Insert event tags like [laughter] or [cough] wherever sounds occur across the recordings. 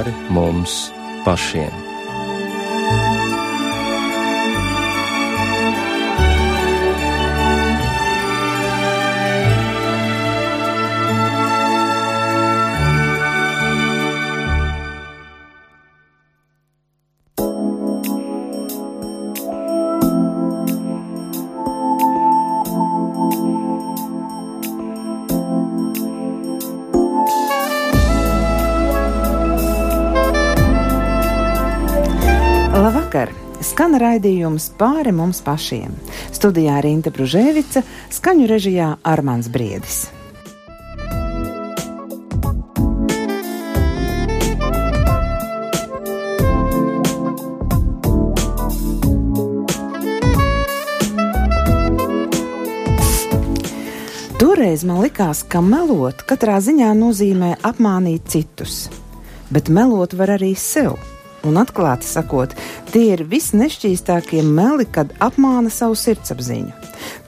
pāri mums pašiem. Skan raidījums pāri mums pašiem. Studijā Rīta Brunēvica, skaņu režijā Armāns Briedis. Toreiz man likās, ka melot katrā ziņā nozīmē apmānīt citus, bet melot var arī sevi. Un atklāti sakot, tie ir visnešķīstākie meli, kad apmāna savu sirdsapziņu.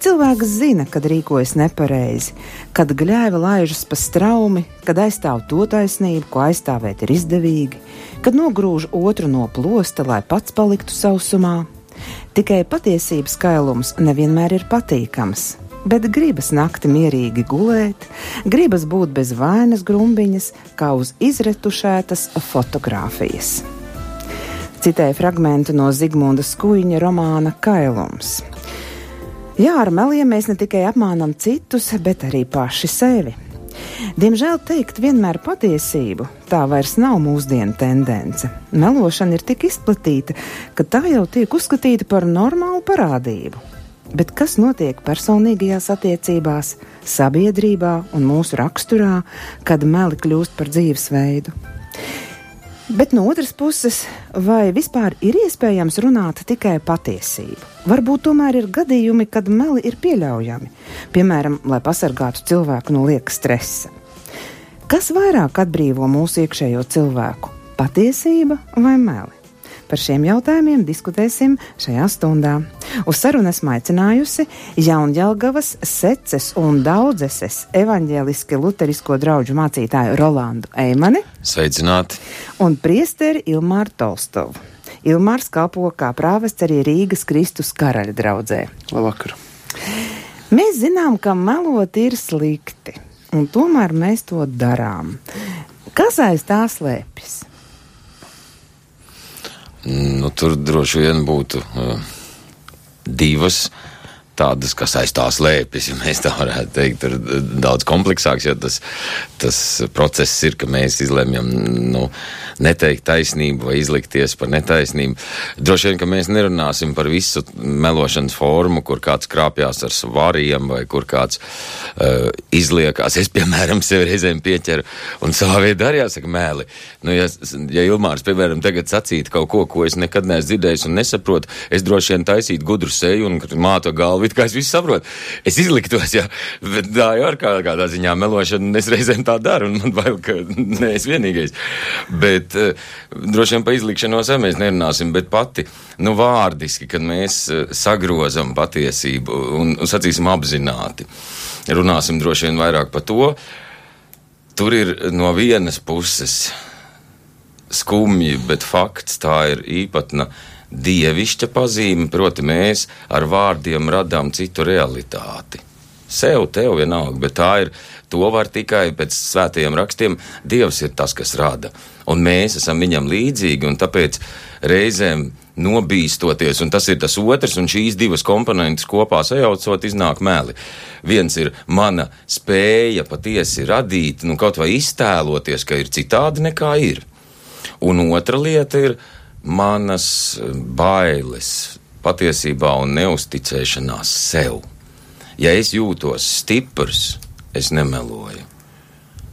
Cilvēks zina, kad rīkojas nepareizi, kad gļēva laižas pa straumi, kad aizstāv to taisnību, ko aizstāvēt ir izdevīgi, kad nogrūž otru no plosta, lai pats paliktu sausumā. Tikai patiesības skailums nevienmēr ir patīkams, bet gribas nakti mierīgi gulēt, gribas būt bez vainas grumbiņas, kā uz izretušētas fotogrāfijas citēja fragment no Zigmunda Skuiņa romāna Kailums. Jā, ar meliem mēs ne tikai apmānam citus, bet arī paši sevi. Diemžēl teikt vienmēr patiesību, tā vairs nav mūsdienu tendence. Melošana ir tik izplatīta, ka tā jau tiek uzskatīta par normālu parādību. Bet kas notiek personīgajās attiecībās, sabiedrībā un mūsu raksturā, kad meli kļūst par dzīvesveidu? Bet no otras puses, vai vispār ir iespējams runāt tikai patiesību? Varbūt tomēr ir gadījumi, kad meli ir pieļaujami, piemēram, lai pasargātu cilvēku no lieka stresa. Kas vairāk atbrīvo mūsu iekšējo cilvēku - patiesība vai meli? Par šiem jautājumiem diskutēsim šajā stundā. Uz sarunu esmu aicinājusi Jaunjēlgavas seces un daudzeses evaņģēliski luterisko draugu mācītāju Rolandu Eimani. Sveicināti! Un priesteri Ilmāru Tolstovu. Ilmārs kalpo kā prāvests arī Rīgas Kristus karaļa draudzē. Labvakar! Mēs zinām, ka melot ir slikti, un tomēr mēs to darām. Kas aiz tā slēpjas? Nu, tur droši vien būtu uh, divas tādas, kas aiz tā slēpjas, ja mēs tā varētu teikt, ir daudz kompleksāks, jo tas, tas process ir, ka mēs izlemjam nu, neteikt taisnību vai izlikties par netaisnību. Droši vien, ka mēs nerunāsim par visu melošanas formu, kur kāds krāpjās ar svariem vai kur kāds uh, izliekās. Es, piemēram, sev reizēm pieķeru un savā veidā arī jāsaka mēli. Nu, ja, ja Ilmārs, piemēram, tagad sacītu kaut ko, ko es nekad neesmu dzirdējis un nesaprotu, es droši vien taisītu gudru seju un mātu galvu it kā es visu saprotu. Es izliktos, jā, bet tā jau ir kā, kādā ziņā melošana, es reizēm tā daru, un man bail, ka ne es vienīgais. Bet uh, droši vien pa izlikšanos mēs nerunāsim, bet pati, nu, vārdiski, kad mēs uh, sagrozam patiesību un, un sacīsim apzināti, runāsim droši vien vairāk par to. Tur ir no vienas puses skumji, bet fakts tā ir īpatna dievišķa pazīme, proti, mēs ar vārdiem radām citu realitāti. Sev, tev vienalga, bet tā ir. To var tikai pēc svētajiem rakstiem. Dievs ir tas, kas rada. Un mēs esam viņam līdzīgi, un tāpēc reizēm nobīstoties, un tas ir tas otrs, un šīs divas komponentes kopā sajaucot, iznāk meli. Viens ir mana spēja patiesi radīt, nu kaut vai iztēloties, ka ir citādi nekā ir. Un otra lieta ir manas bailes patiesībā un neusticēšanās sev. Ja es jūtos stiprs, es nemeloju.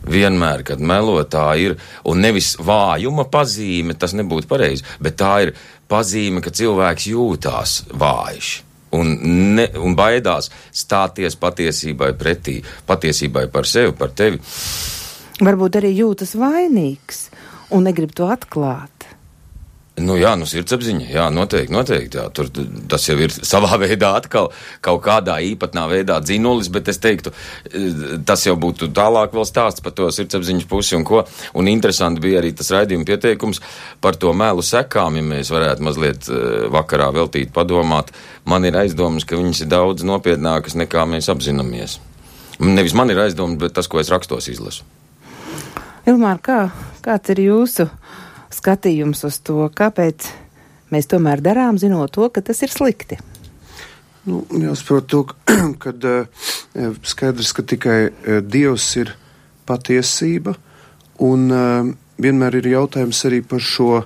Vienmēr, kad melotā ir, un nevis vājuma pazīme, tas nebūtu pareizi, bet tā ir pazīme, ka cilvēks jūtās vājš un, ne, un baidās stāties patiesībai pretī, patiesībai par sevi, par tevi. Varbūt arī jūtas vainīgs un negrib to atklāt. Nu, jā, nu, sirdsapziņa, jā, noteikti, noteikti. Jā. Tur tas jau ir savā [laughs] veidā atkal kaut kādā īpatnā veidā dzinulis, bet es teiktu, eh, tas jau būtu tālāk vēl stāsts par to sirdsapziņas pusi un ko. Un interesanti bija arī tas raidījuma pieteikums par to mēlu sekām, ja mēs varētu mazliet eh, vakarā veltīt padomāt. Man ir aizdomas, ka viņas ir daudz nopietnākas nekā mēs apzināmies. Nevis man ir aizdomas, bet tas, ko es rakstos izlasu. Ilmār, kā, kāds ir jūsu skatījums uz to, kāpēc mēs tomēr darām, zinot to, ka tas ir slikti? Nu, jāsaprot to, ka [clears throat] uh, skaidrs, ka tikai uh, Dievs ir patiesība, un uh, vienmēr ir jautājums arī par šo uh,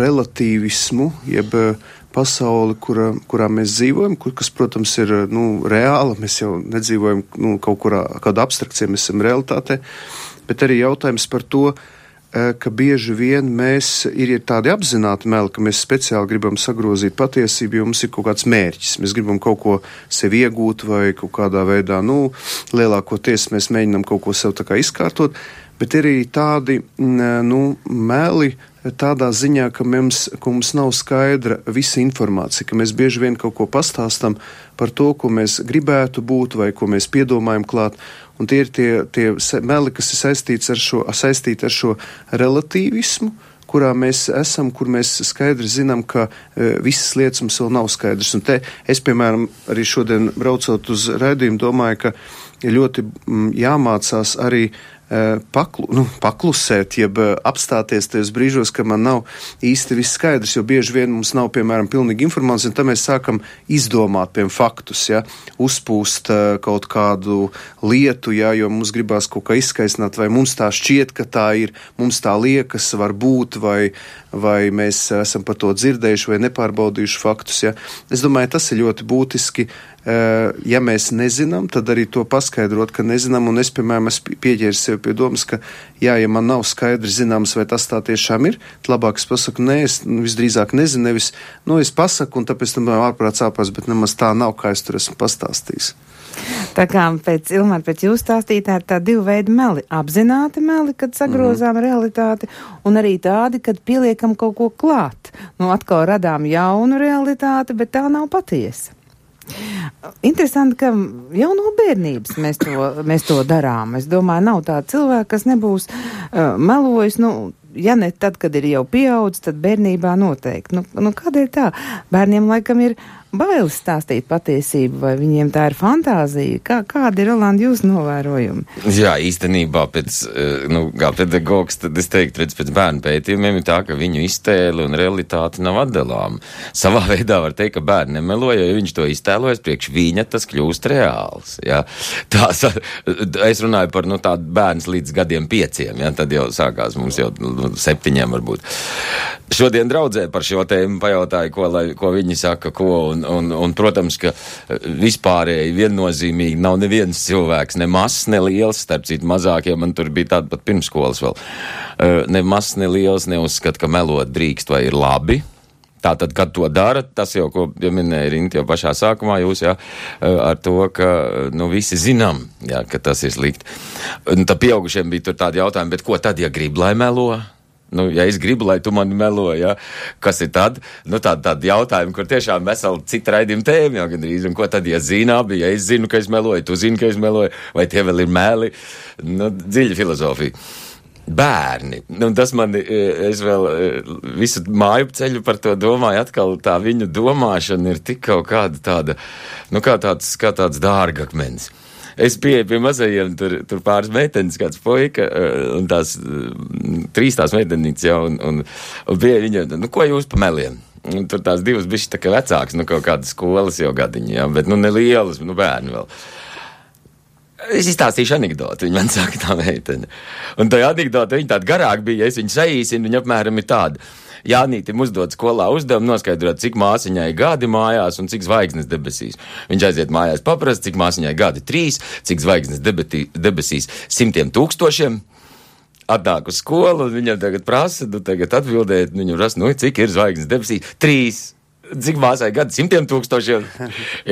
relatīvismu, jeb uh, pasauli, kura, kurā mēs dzīvojam, kur, kas, protams, ir nu, reāla. Mēs jau nedzīvojam nu, kaut kurā, kādā abstrakcijā, mēs esam realitātē. Uh, bet arī jautājums par to, eh, ka bieži vien mēs ir tādi apzināti meli, ka mēs speciāli gribam sagrozīt patiesību, jo mums ir kaut kāds mērķis. Mēs gribam kaut ko sev iegūt vai kaut kādā veidā, nu, lielākoties mēs mēģinam kaut ko sev tā kā izkārtot, bet ir arī tādi, mm, nu, meli, tādā ziņā, ka mums, ka mums nav skaidra visa informācija, ka mēs bieži vien kaut ko pastāstam par to, ko mēs gribētu būt vai ko mēs piedomājam klāt, Un tie ir tie, tie meli, kas ir saistīti ar šo, saistīti ar šo relativismu, kurā mēs esam, kur mēs skaidri zinām, ka e, visas lietas mums vēl nav skaidrs. Un te es, piemēram, arī šodien braucot uz raidījumu, domāju, ka ļoti m, jāmācās arī paklu, nu, paklusēt, jeb eh, apstāties tajos brīžos, ka man nav īsti viss skaidrs, jo bieži vien mums nav, piemēram, pilnīga informācija, un tad mēs sākam izdomāt, piemēram, faktus, ja, uzpūst uh, kaut kādu lietu, ja, jo mums gribās kaut kā izskaisnāt, vai mums tā šķiet, ka tā ir, mums tā liekas, var būt, vai, vai mēs esam par to dzirdējuši vai nepārbaudījuši faktus. Ja. Es domāju, tas ir ļoti būtiski Eh, ja mēs nezinām, tad arī to paskaidrot, ka nezinām, un es, piemēram, esmu pieķēris sev pie domas, ka, jā, ja man nav skaidri zināms, vai tas tā tiešām ir, tad labāk es pasaku, nē, es nu, visdrīzāk nezinu, nevis, nu, es pasaku, un tāpēc tam ārprāt sāpās, bet nemaz tā nav, kā es tur esmu pastāstījis. Tā kā pēc Ilmāra, pēc jūs stāstītā ir tā divi veidi meli. Apzināti meli, kad sagrozām mm -hmm. realitāti, un arī tādi, kad pieliekam kaut ko klāt. Nu, atkal radām jaunu realitāti, bet tā nav patiesa. Interesanti, ka jau no bērnības mēs to, mēs to darām. Es domāju, nav tā cilvēka, kas nebūs uh, melojis, nu, ja ne tad, kad ir jau pieaudzis, tad bērnībā noteikti. Nu, nu, kādēļ tā? Bērniem laikam ir bailes stāstīt patiesību, vai viņiem tā ir fantāzija? Kā, kāda ir, Rolanda, jūsu novērojumi? Jā, īstenībā pēc, eh, nu, kā pedagogs, tad es teiktu, redz, pēc bērnu pētījumiem ir tā, ka viņu iztēle un realitāte nav atdalām. Savā [laughs] veidā var teikt, ka bērni nemelo, jo viņš to iztēlojas, priekš viņa tas kļūst reāls. Jā. Tās, [laughs] es runāju par, nu, tādu bērns līdz gadiem pieciem, jā, tad jau sākās mums jau nu, septiņiem varbūt. Šodien draudzē par šo tēmu pajautāju, ko, lai, ko viņi saka, ko, un, un, un, protams, ka vispārēji viennozīmīgi nav neviens cilvēks, ne mazs, ne liels, starp citu mazākiem, man tur bija tāda pat pirmskolas vēl, ne mazs, ne liels neuzskata, ka melot drīkst vai ir labi, Tātad, kad to dara, tas jau, ko ja minēja Rinta jau pašā sākumā, jūs jā, ar to, ka nu, visi zinām, jā, ka tas ir slikti. Un tad pieaugušiem bija tur tādi jautājumi, bet ko tad, ja grib, lai melo? Nu, ja es gribu, lai tu mani melo, ja, kas ir tad? Nu, tādi tād jautājumi, kur tiešām vesela cita raidījuma tēma jau gandrīz. Un ko tad, ja zina abi, ja es zinu, ka es meloju, tu zini, ka es meloju, vai tie vēl ir meli? Nu, dziļa filozofija. Bērni. Nu, tas man, e, es vēl e, visu māju ceļu par to domāju, atkal tā viņu domāšana ir tik kaut kāda tāda, nu, kā tāds, kā tāds dārgakmens. Es pieeju pie mazajiem, tur, tur pāris meitenes, kāds puika, eh, un tās mm, trīs tās meitenītes jau, un, un, un pieeju viņiem, nu, ko jūs pa meliem? Un tur tās divas bišķi tā kā vecāks, nu, kaut kādas skolas jau gadiņi, jā, bet, nu, nelielas, nu, bērni vēl. Es izstāstīšu anekdoti, viņa man saka, tā meitene. Un tā anekdote, viņa tāda garāka bija, es viņu saīsinu, viņa apmēram ir tāda. Jānītim uzdod skolā uzdevumu noskaidrot, cik māsiņai gadi mājās un cik zvaigznes debesīs. Viņš aiziet mājās paprast, cik māsiņai gadi trīs, cik zvaigznes debetī, debesīs simtiem tūkstošiem atnāk uz skolu, un viņam tagad prasa, nu, tagad atbildēt, viņam prasa, nu, cik ir zvaigznes debesīs? Trīs. Cik māsai gadi? Simtiem tūkstošiem.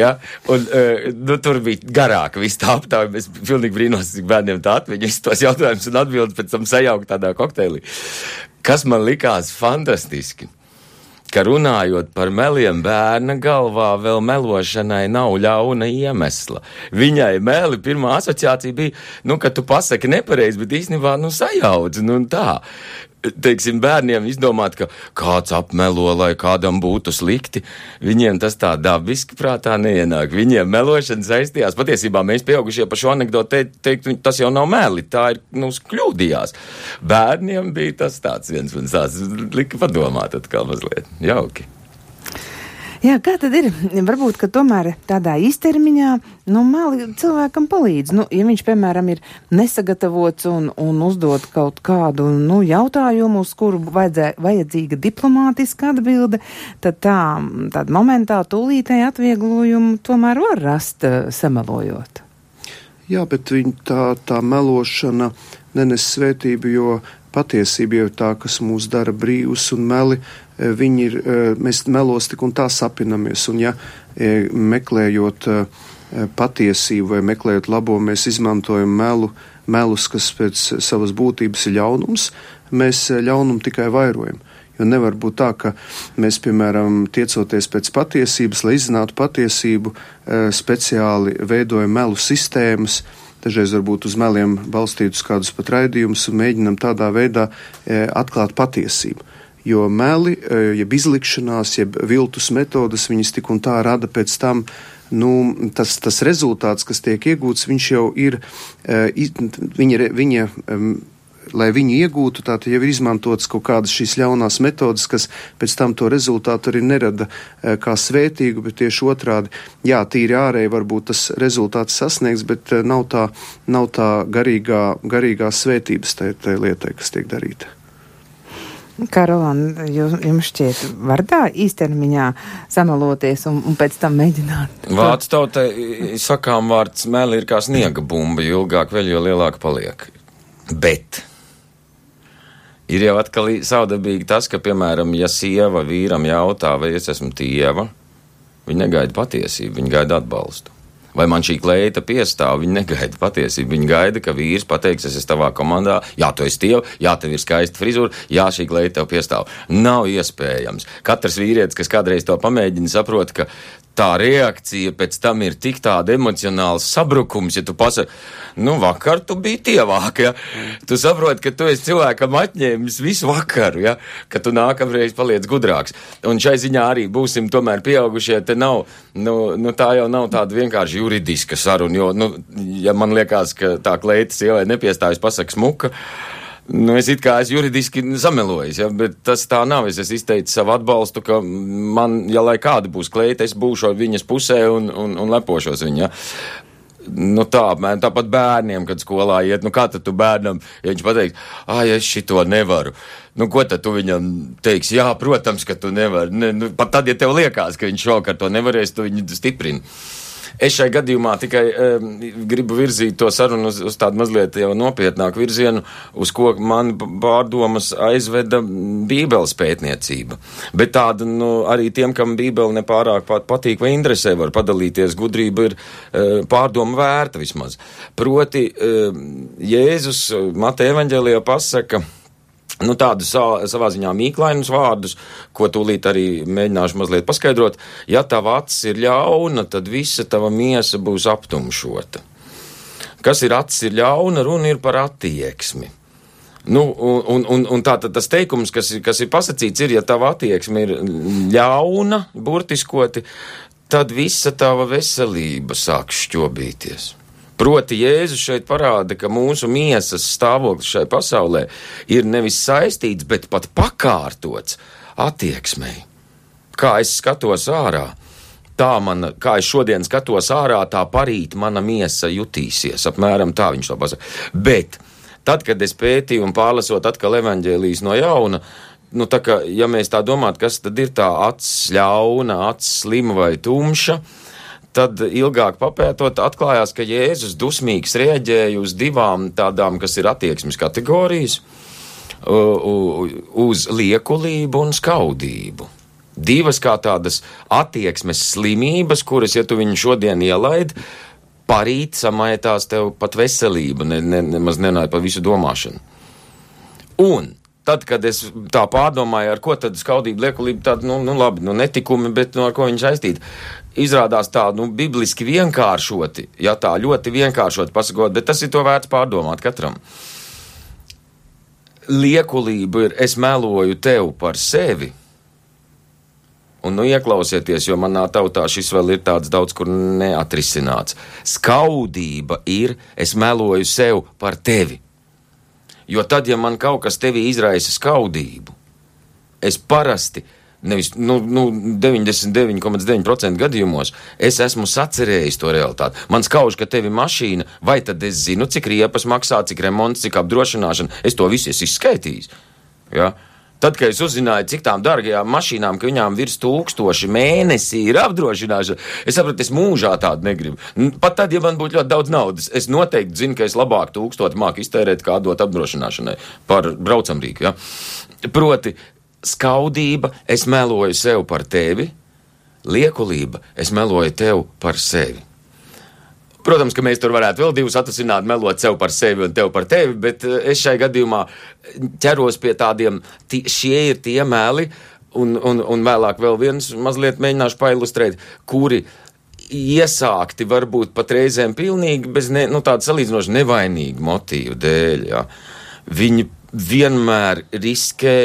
ja? Un, uh, nu, tur bija garāka viss tā aptāja. Es pilnīgi brīnos, cik bērniem tā atmiņa. Visus tos jautājumus un atbildes pēc tam sajaukt tādā kokteilī kas man likās fantastiski. ka runājot par meliem, bērna galvā vēl melošanai nav ļauna iemesla. Viņai meli pirmā asociācija bija, nu, ka tu pasaki nepareizi, bet īstenībā, nu, sajaudzi, nu, tā teiksim, bērniem izdomāt, ka kāds apmelo, lai kādam būtu slikti, viņiem tas tā dabiski prātā neienāk. Viņiem melošana saistījās. Patiesībā mēs pieaugušie par šo anekdotu teikt, teikt, tas jau nav meli, tā ir, nu, kļūdījās. Bērniem bija tas tāds viens un tāds, lika padomāt atkal mazliet. Jauki. Jā, kā tad ir? Varbūt, ka tomēr tādā īstermiņā, nu, mali cilvēkam palīdz. Nu, ja viņš, piemēram, ir nesagatavots un, un uzdod kaut kādu, nu, jautājumu, uz kuru vajadzē, vajadzīga diplomātiska atbilde, tad tā, tāda momentā tūlītēji atvieglojumu tomēr var rast uh, samelojot. Jā, bet viņa tā, tā melošana nenes svētību, jo patiesība jau ir tā, kas mūs dara brīvus un meli. Eh, viņi ir, eh, mēs melos tik un tā sapinamies, un ja eh, meklējot patiesību vai meklējot labo, mēs izmantojam melu, melus, kas pēc savas būtības ir ļaunums, mēs ļaunumu tikai vairojam. Jo nevar būt tā, ka mēs, piemēram, tiecoties pēc patiesības, lai izzinātu patiesību, speciāli veidojam melu sistēmas, dažreiz varbūt uz meliem balstītus kādus pat raidījumus un mēģinam tādā veidā atklāt patiesību. Jo meli, e, jeb izlikšanās, jeb viltus metodas, viņas tik un tā rada pēc tam nu, tas, tas rezultāts, kas tiek iegūts, viņš jau ir, e, viņa, viņa lai viņu iegūtu, tātad jau ir izmantotas kaut kādas šīs ļaunās metodas, kas pēc tam to rezultātu arī nerada e, kā svētīgu, bet tieši otrādi, jā, tīri ārēji varbūt tas rezultāts sasniegs, bet nav tā, nav tā garīgā, garīgā svētības tai, tai lietai, kas tiek darīta. Kā Rolanda, jums šķiet, var tā īstermiņā samaloties un, un pēc tam mēģināt? Vācu tautai sakām vārds meli ir kā sniega bumba, jo ilgāk vēl, jo lielāka paliek. Bet ir jau atkal saudabīgi tas, ka, piemēram, ja sieva vīram jautā, vai es esmu tieva, viņa negaida patiesību, viņa gaida atbalstu vai man šī kleita piestāv. Viņa negaida patiesību. Viņa gaida, ka vīrs pateiks, es esmu tavā komandā, jā, tu esi tieva, jā, tev ir skaista frizūra, jā, šī kleita tev piestāv. Nav iespējams. Katrs vīrietis, kas kādreiz to pamēģina, saprot, ka tā reakcija pēc tam ir tik tāda emocionāls sabrukums, ja tu pasaki, nu, vakar tu biji tievāk, ja. Tu saproti, ka tu esi cilvēkam atņēmis visu vakaru, ja, ka tu nākamreiz paliec gudrāks. Un šai ziņā arī būsim tomēr pieaugušie, te nav, nu, nu tā jau nav tāda vienkārši juridiska saruna, jo, nu, ja man liekas, ka tā kleita sievai nepiestājas pasaka smuka, Nu, es it kā esmu juridiski samelojis, ja, bet tas tā nav. Es esmu izteicis savu atbalstu, ka man, ja lai kāda būs kleita, es būšu viņas pusē un, un, un lepošos viņa. Nu tā, man tāpat bērniem, kad skolā iet, nu kā tad tu bērnam, ja viņš pateiks, ah, es šito nevaru. Nu, ko tad tu viņam teiksi? Jā, protams, ka tu nevari. Ne, nu, pat tad, ja tev liekas, ka viņš šokar to nevarēs, tu viņu stiprini. Es šai gadījumā tikai um, gribu virzīt to sarunu uz, uz tādu mazliet jau nopietnāku virzienu, uz ko man pārdomas aizveda Bībeles pētniecība. Bet tāda, nu, arī tiem, kam Bībele nepārāk pat patīk vai interesē, var padalīties, gudrība ir uh, pārdoma vērta vismaz. Proti, uh, Jēzus Mateja evaņģēlijā pasaka, nu, tādus savā ziņā mīklainus vārdus, ko tūlīt arī mēģināšu mazliet paskaidrot. Ja tava acis ir ļauna, tad visa tava miesa būs aptumšota. Kas ir acis ir ļauna, runa ir par attieksmi. Nu, un, un, un tā tad tas teikums, kas, kas ir pasakīts, ir, ja tava attieksme ir ļauna, burtiskoti, tad visa tava veselība sāk šķobīties. Proti, Jēzus šeit parāda, ka mūsu miesas stāvoklis šai pasaulē ir nevis saistīts, bet pat pakārtots attieksmei. Kā es skatos ārā, tā man, kā es šodien skatos ārā, tā parīt mana miesa jutīsies. Apmēram tā viņš to pasaka. Bet tad, kad es pētīju un pārlasot atkal evaņģēlijas no jauna, nu, tā kā, ja mēs tā domājam, kas tad ir tā acs ļauna, acs slima vai tumša, tad ilgāk papētot, atklājās, ka Jēzus dusmīgs rēģēja uz divām tādām, kas ir attieksmes kategorijas, uz liekulību un skaudību. Divas kā tādas attieksmes slimības, kuras, ja tu viņu šodien ielaid, parīt samaitās tev pat veselību, ne, ne, nemaz nenāja par visu domāšanu. Un tad, kad es tā pārdomāju, ar ko tad skaudība, liekulība, tāda, nu, nu labi, nu netikumi, bet nu, ar ko viņi saistīti. Izrādās tā, nu, bibliski vienkāršoti, ja tā ļoti vienkāršoti pasakot, bet tas ir to vērts pārdomāt katram. Liekulība ir, es meloju tev par sevi. Un, nu, ieklausieties, jo manā tautā šis vēl ir tāds daudz, kur neatrisināts. Skaudība ir, es meloju sev par tevi. Jo tad, ja man kaut kas tevī izraisa skaudību, es parasti, nevis nu, nu, 99,9% gadījumos, es esmu sacerējis to realitāti. Man skauž, ka tev ir mašīna, vai tad es zinu, cik riepas maksā, cik remonts, cik apdrošināšana. Es to visu esmu izskaitījis. Ja? Tad, kad es uzzināju, cik tām dārgajām mašīnām, ka viņām virs tūkstoši mēnesī ir apdrošināšana, es sapratu, es mūžā tādu negribu. Pat tad, ja man būtu ļoti daudz naudas, es noteikti zinu, ka es labāk tūkstoti māku iztērēt, kā dot apdrošināšanai par braucamrīku. Ja? Proti, skaudība, es meloju sev par tevi, liekulība, es meloju tev par sevi. Protams, ka mēs tur varētu vēl divus atrasināt, melot sev par sevi un tev par tevi, bet eh, es šai gadījumā ķeros pie tādiem, šie ir tie meli, un, un, un vēlāk vēl viens mazliet mēģināšu pailustrēt, kuri iesākti varbūt pat reizēm pilnīgi bez ne, nu, tāda salīdzinoši nevainīga motīva dēļ. Ja. Viņi vienmēr riskē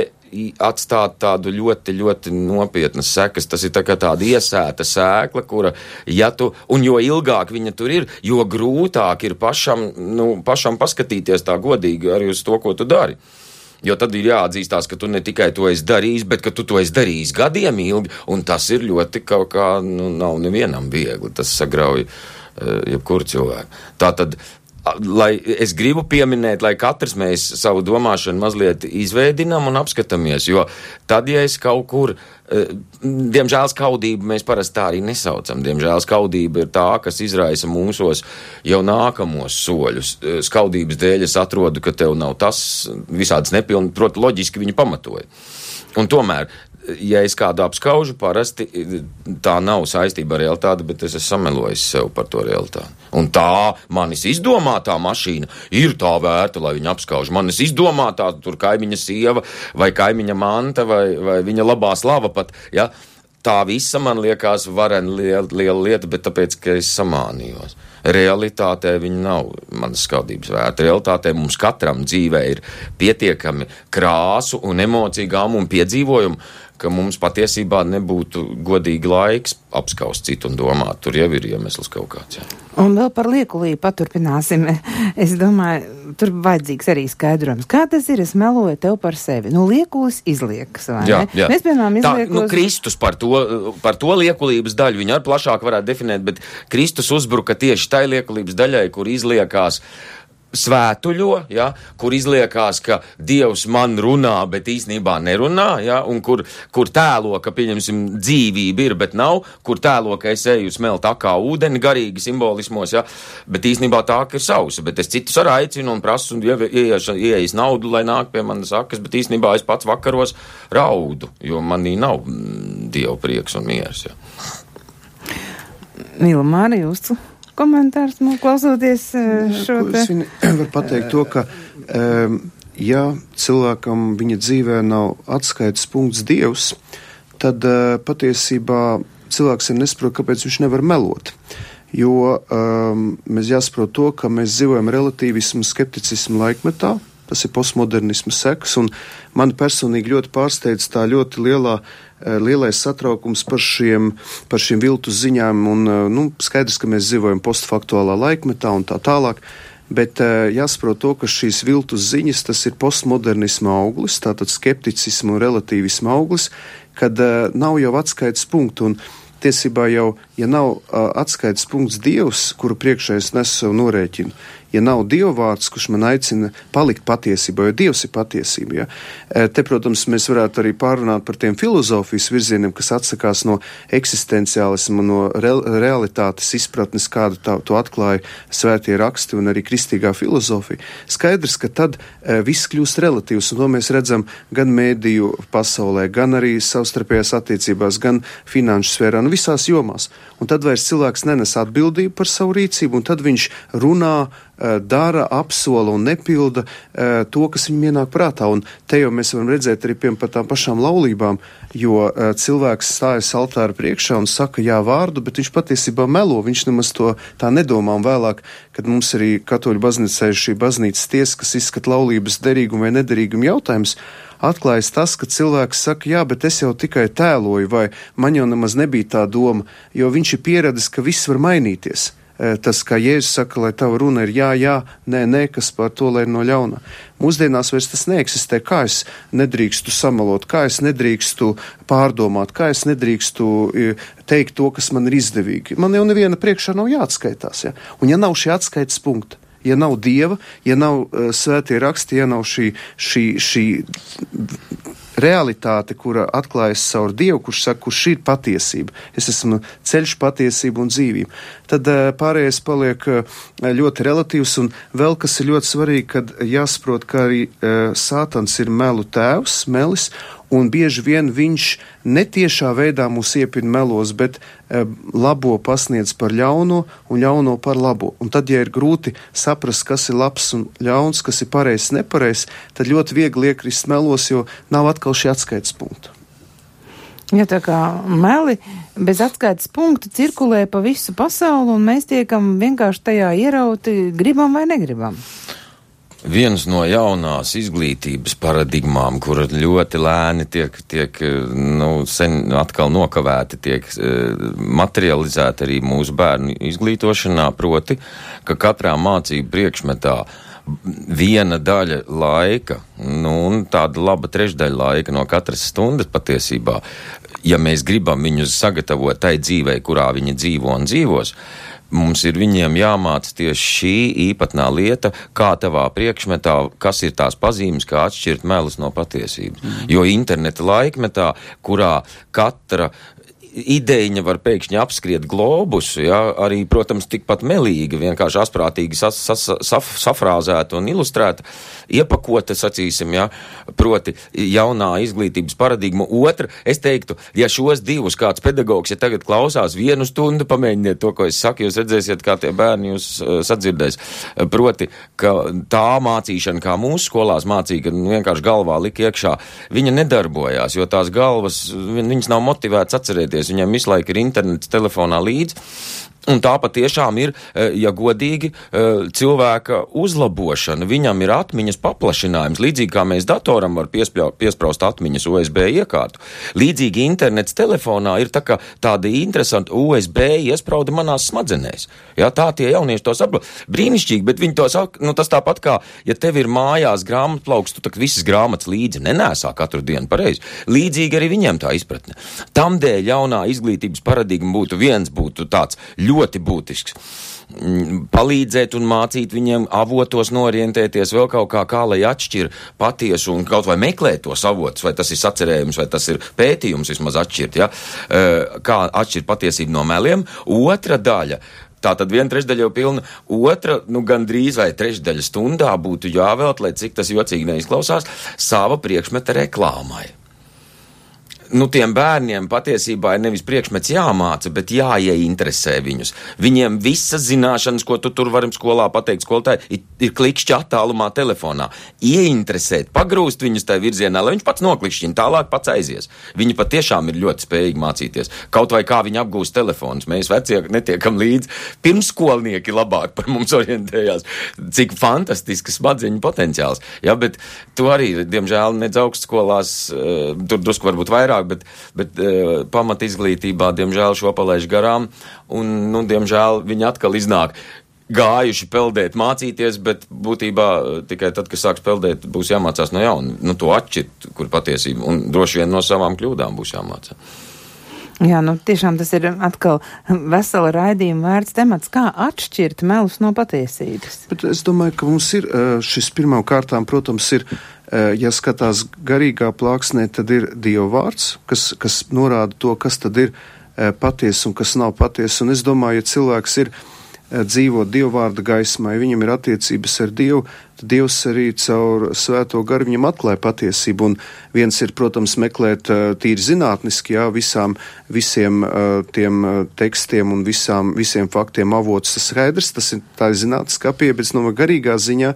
atstāt tādu ļoti, ļoti nopietnas sekas. Tas ir tā kā tāda iesēta sēkla, kura, ja tu, un jo ilgāk viņa tur ir, jo grūtāk ir pašam, nu, pašam paskatīties tā godīgi arī uz to, ko tu dari. Jo tad ir jāatzīstās, ka tu ne tikai to esi darījis, bet ka tu to esi darījis gadiem ilgi, un tas ir ļoti kaut kā, nu, nav nevienam viegli. Tas sagrauj uh, jebkuru cilvēku. Tā tad lai es gribu pieminēt, lai katrs mēs savu domāšanu mazliet izveidinām un apskatāmies, jo tad, ja es kaut kur, e, diemžēl skaudību mēs parasti tā arī nesaucam, diemžēl skaudība ir tā, kas izraisa mūsos jau nākamos soļus. E, skaudības dēļ es atrodu, ka tev nav tas visāds nepilni, proti, loģiski viņi pamatoja. Un tomēr ja es kādu apskaužu, parasti tā nav saistība ar realitāti, bet es esmu samelojis sev par to realitāti. Un tā manis izdomātā mašīna ir tā vērta, lai viņu apskauž. Manis izdomātā tur kaimiņa sieva vai kaimiņa manta vai, vai viņa labā slava pat. Ja? Tā visa man liekas varena liela, liela lieta, bet tāpēc, ka es samānījos. Realitātē viņa nav manas skaudības vērta. Realitātē mums katram dzīvē ir pietiekami krāsu un emociju gāmu un piedzīvojumu, ka mums patiesībā nebūtu godīgi laiks apskaust citu un domāt. Tur jau ir iemesls kaut kāds. Jā. Un vēl par liekulību paturpināsim. [laughs] Es domāju, tur vajadzīgs arī skaidrojums. Kā tas ir? Es meloju tev par sevi. Nu, liekulis izliekas, vai jā, ne? Jā. Mēs, piemēram, izliekos... Tā, nu, Kristus par to, par to liekulības daļu viņu ar plašāk varētu definēt, bet Kristus uzbruka tieši tai liekulības daļai, kur izliekās svētuļo, ja, kur izliekās, ka Dievs man runā, bet īstenībā nerunā, ja, un kur, kur tēlo, ka, pieņemsim, dzīvība ir, bet nav, kur tēlo, ka es eju smelt akā ūdeni garīgi simbolismos, ja, bet īstenībā tā, ka ir sausa, bet es citus arī aicinu un prasu un ieejas naudu, lai nāk pie manas akas, bet īstenībā es pats vakaros raudu, jo manī nav mm, Dieva prieks un miers. Ja. Mīlu Māriju, jūsu komentārs man klausoties eh, šo te. Es [clears throat] varu pateikt to, ka, ja cilvēkam viņa dzīvē nav atskaites punkts Dievs, tad uh, patiesībā cilvēks ir nesaprot, kāpēc viņš nevar melot. Jo um, mēs jāsaprot to, ka mēs dzīvojam relativismu, skepticismu laikmetā, tas ir postmodernismu seks, un man personīgi ļoti pārsteidz tā ļoti lielā Eh, lielais satraukums par šiem, par šiem viltus ziņām, un eh, nu, skaidrs, ka mēs dzīvojam postfaktuālā laikmetā un tā tālāk. Bet uh, jāsaprot to, ka šīs viltus ziņas tas ir postmodernisma auglis, tātad skepticisma un relativisma auglis, kad nav jau atskaites punktu. Un tiesībā jau, ja nav uh, atskaites punkts Dievs, kuru priekšā es nesu savu norēķinu, ja nav Dieva vārds, kurš man aicina palikt patiesībā, jo Dievs ir patiesība. Ja? E, te, protams, mēs varētu arī pārunāt par tiem filozofijas virzieniem, kas atsakās no eksistenciālisma, no re realitātes izpratnes, kādu tā, to atklāja svētie raksti un arī kristīgā filozofija. Skaidrs, ka tad e, viss kļūst relatīvs, un to mēs redzam gan mēdīju pasaulē, gan arī savstarpējās attiecībās, gan finanšu sfērā. Un visās jomās. Un tad vairs cilvēks nenes atbildību par savu rīcību, un tad viņš runā, dara, apsola un nepilda eh, to, kas viņam ienāk prātā. Un te jau mēs varam redzēt arī piemēram par tām pašām laulībām, jo eh, cilvēks stājas altāra priekšā un saka jā vārdu, bet viņš patiesībā melo, viņš nemaz to tā nedomā. Un vēlāk, kad mums arī katoļu baznīcā ir šī baznīcas tiesa, kas izskata laulības derīgumu vai nederīgumu jautājumus, atklājas tas, ka cilvēks saka, jā, bet es jau tikai tēloju, vai man jau nemaz nebija tā doma, jo viņš ir pieradis, ka viss var mainīties. E, tas, kā Jēzus saka, lai tava runa ir jā, jā, nē, nē, kas par to, lai ir no ļauna. Mūsdienās vairs tas neeksistē, kā es nedrīkstu samalot, kā es nedrīkstu pārdomāt, kā es nedrīkstu e, teikt to, kas man ir izdevīgi. Man jau neviena priekšā nav jāatskaitās, ja? un ja nav šī atskaites punkta, ja nav dieva, ja nav uh, svētie raksti, ja nav šī, šī, šī realitāte, kura atklājas caur Dievu, kurš saka, kurš ir patiesība. Es esmu ceļš, patiesība un dzīvība. Tad uh, pārējais paliek uh, ļoti relatīvs, un vēl kas ir ļoti svarīgi, kad jāsaprot, ka arī uh, Sātans ir melu tēvs, melis, un bieži vien viņš netiešā veidā mūs iepina melos, bet e, labo pasniedz par ļauno un ļauno par labo. Un tad, ja ir grūti saprast, kas ir labs un ļauns, kas ir pareizs, nepareizs, tad ļoti viegli iekrist melos, jo nav atkal šī atskaites punkta. Ja tā kā meli bez atskaites punktu cirkulē pa visu pasauli, un mēs tiekam vienkārši tajā ierauti, gribam vai negribam viens no jaunās izglītības paradigmām, kura ļoti lēni tiek, tiek nu, sen atkal nokavēti, tiek uh, materializēta arī mūsu bērnu izglītošanā, proti, ka katrā mācību priekšmetā viena daļa laika, nu, tāda laba trešdaļa laika no katras stundas patiesībā, ja mēs gribam viņus sagatavot tai dzīvei, kurā viņi dzīvo un dzīvos, mums ir viņiem jāmāca tieši šī īpatnā lieta, kā tavā priekšmetā, kas ir tās pazīmes, kā atšķirt melus no patiesības. Mm. Jo interneta laikmetā, kurā katra ideja var pēkšņi apskriet globusu, ja, arī, protams, tikpat melīgi, vienkārši asprātīgi sas, sas, saf, safrāzēta un ilustrēta, iepakota, sacīsim, ja, proti jaunā izglītības paradigma. Otra, es teiktu, ja šos divus kāds pedagogs, ja tagad klausās vienu stundu, pamēģiniet to, ko es saku, jūs redzēsiet, kā tie bērni jūs uh, sadzirdēs. Proti, ka tā mācīšana, kā mūsu skolās mācīja, vienkārši galvā lika iekšā, viņa nedarbojās, jo tās galvas, viņas nav motivētas atcerēties viņam visu laiku ir internets telefonā līdzi. Un tā patiešām ir, eh, ja godīgi, eh, cilvēka uzlabošana. Viņam ir atmiņas paplašinājums. Līdzīgi kā mēs datoram var piespraust atmiņas USB iekārtu. Līdzīgi internets telefonā ir tā tāda interesanta USB iesprauda manās smadzenēs. Ja, tā tie jaunieši to saprot. Brīnišķīgi, bet viņi to saka, nu tas tāpat kā, ja tev ir mājās grāmatplauks, tu tak visas grāmatas līdzi nenēsā katru dienu pareizi. Līdzīgi arī viņiem tā izpratne. Tamdēļ jaunā izglītības paradigma būtu viens, būtu tāds ļoti ļoti būtisks. Mm, palīdzēt un mācīt viņiem avotos norientēties vēl kaut kā, kā lai atšķir patiesu un kaut vai meklēt tos avotus, vai tas ir sacerējums, vai tas ir pētījums vismaz atšķirt, ja? kā atšķirt patiesību no meliem. Otra daļa. Tā tad viena trešdaļa jau pilna, otra, nu, gandrīz vai trešdaļa stundā būtu jāvēlt, lai cik tas jocīgi neizklausās, sava priekšmeta reklāmai nu, tiem bērniem patiesībā ir nevis priekšmets jāmāca, bet jāieinteresē viņus. Viņiem visas zināšanas, ko tu tur vari skolā pateikt, skolotāji, ir, ir klikšķi attālumā telefonā. Ieinteresēt, pagrūst viņus tajā virzienā, lai viņš pats noklikšķina, tālāk pats aizies. Viņi patiešām ir ļoti spējīgi mācīties. Kaut vai kā viņi apgūst telefonus. Mēs vecie netiekam līdzi. Pirmskolnieki labāk par mums orientējās. Cik fantastisks smadzeņu potenciāls. Ja, bet to arī, diemžēl, nedz augstskolās, uh, tur drusku varbūt vairāk vairāk, bet, bet uh, pamat izglītībā, diemžēl, šo palaiž garām, un, nu, diemžēl, viņi atkal iznāk gājuši peldēt, mācīties, bet būtībā e, tikai tad, kad sāks peldēt, būs jāmācās no jauna. Nu, to atšķirt, kur patiesība, un droši vien no savām kļūdām būs jāmācās. Jā, nu tiešām tas ir atkal vesela raidījuma vērts temats, kā atšķirt melus no patiesības. Bet es domāju, ka mums ir e, šis pirmām kārtām, protams, ir ja skatās garīgā plāksnē, tad ir Dieva vārds, kas, kas norāda to, kas tad ir patiesa un kas nav patiesa. Un es domāju, ja cilvēks ir dzīvo dievvvārda gaismā, ja viņam ir attiecības ar Dievu, tad Dievs arī caur svēto garu viņam atklāja patiesību. Un viens ir, protams, meklēt tīri zinātniski, jā, visām, visiem tiem tekstiem un visām, visiem faktiem avots tas skaidrs, tas ir tā ir zinātniskā pieeja, bet no garīgā ziņā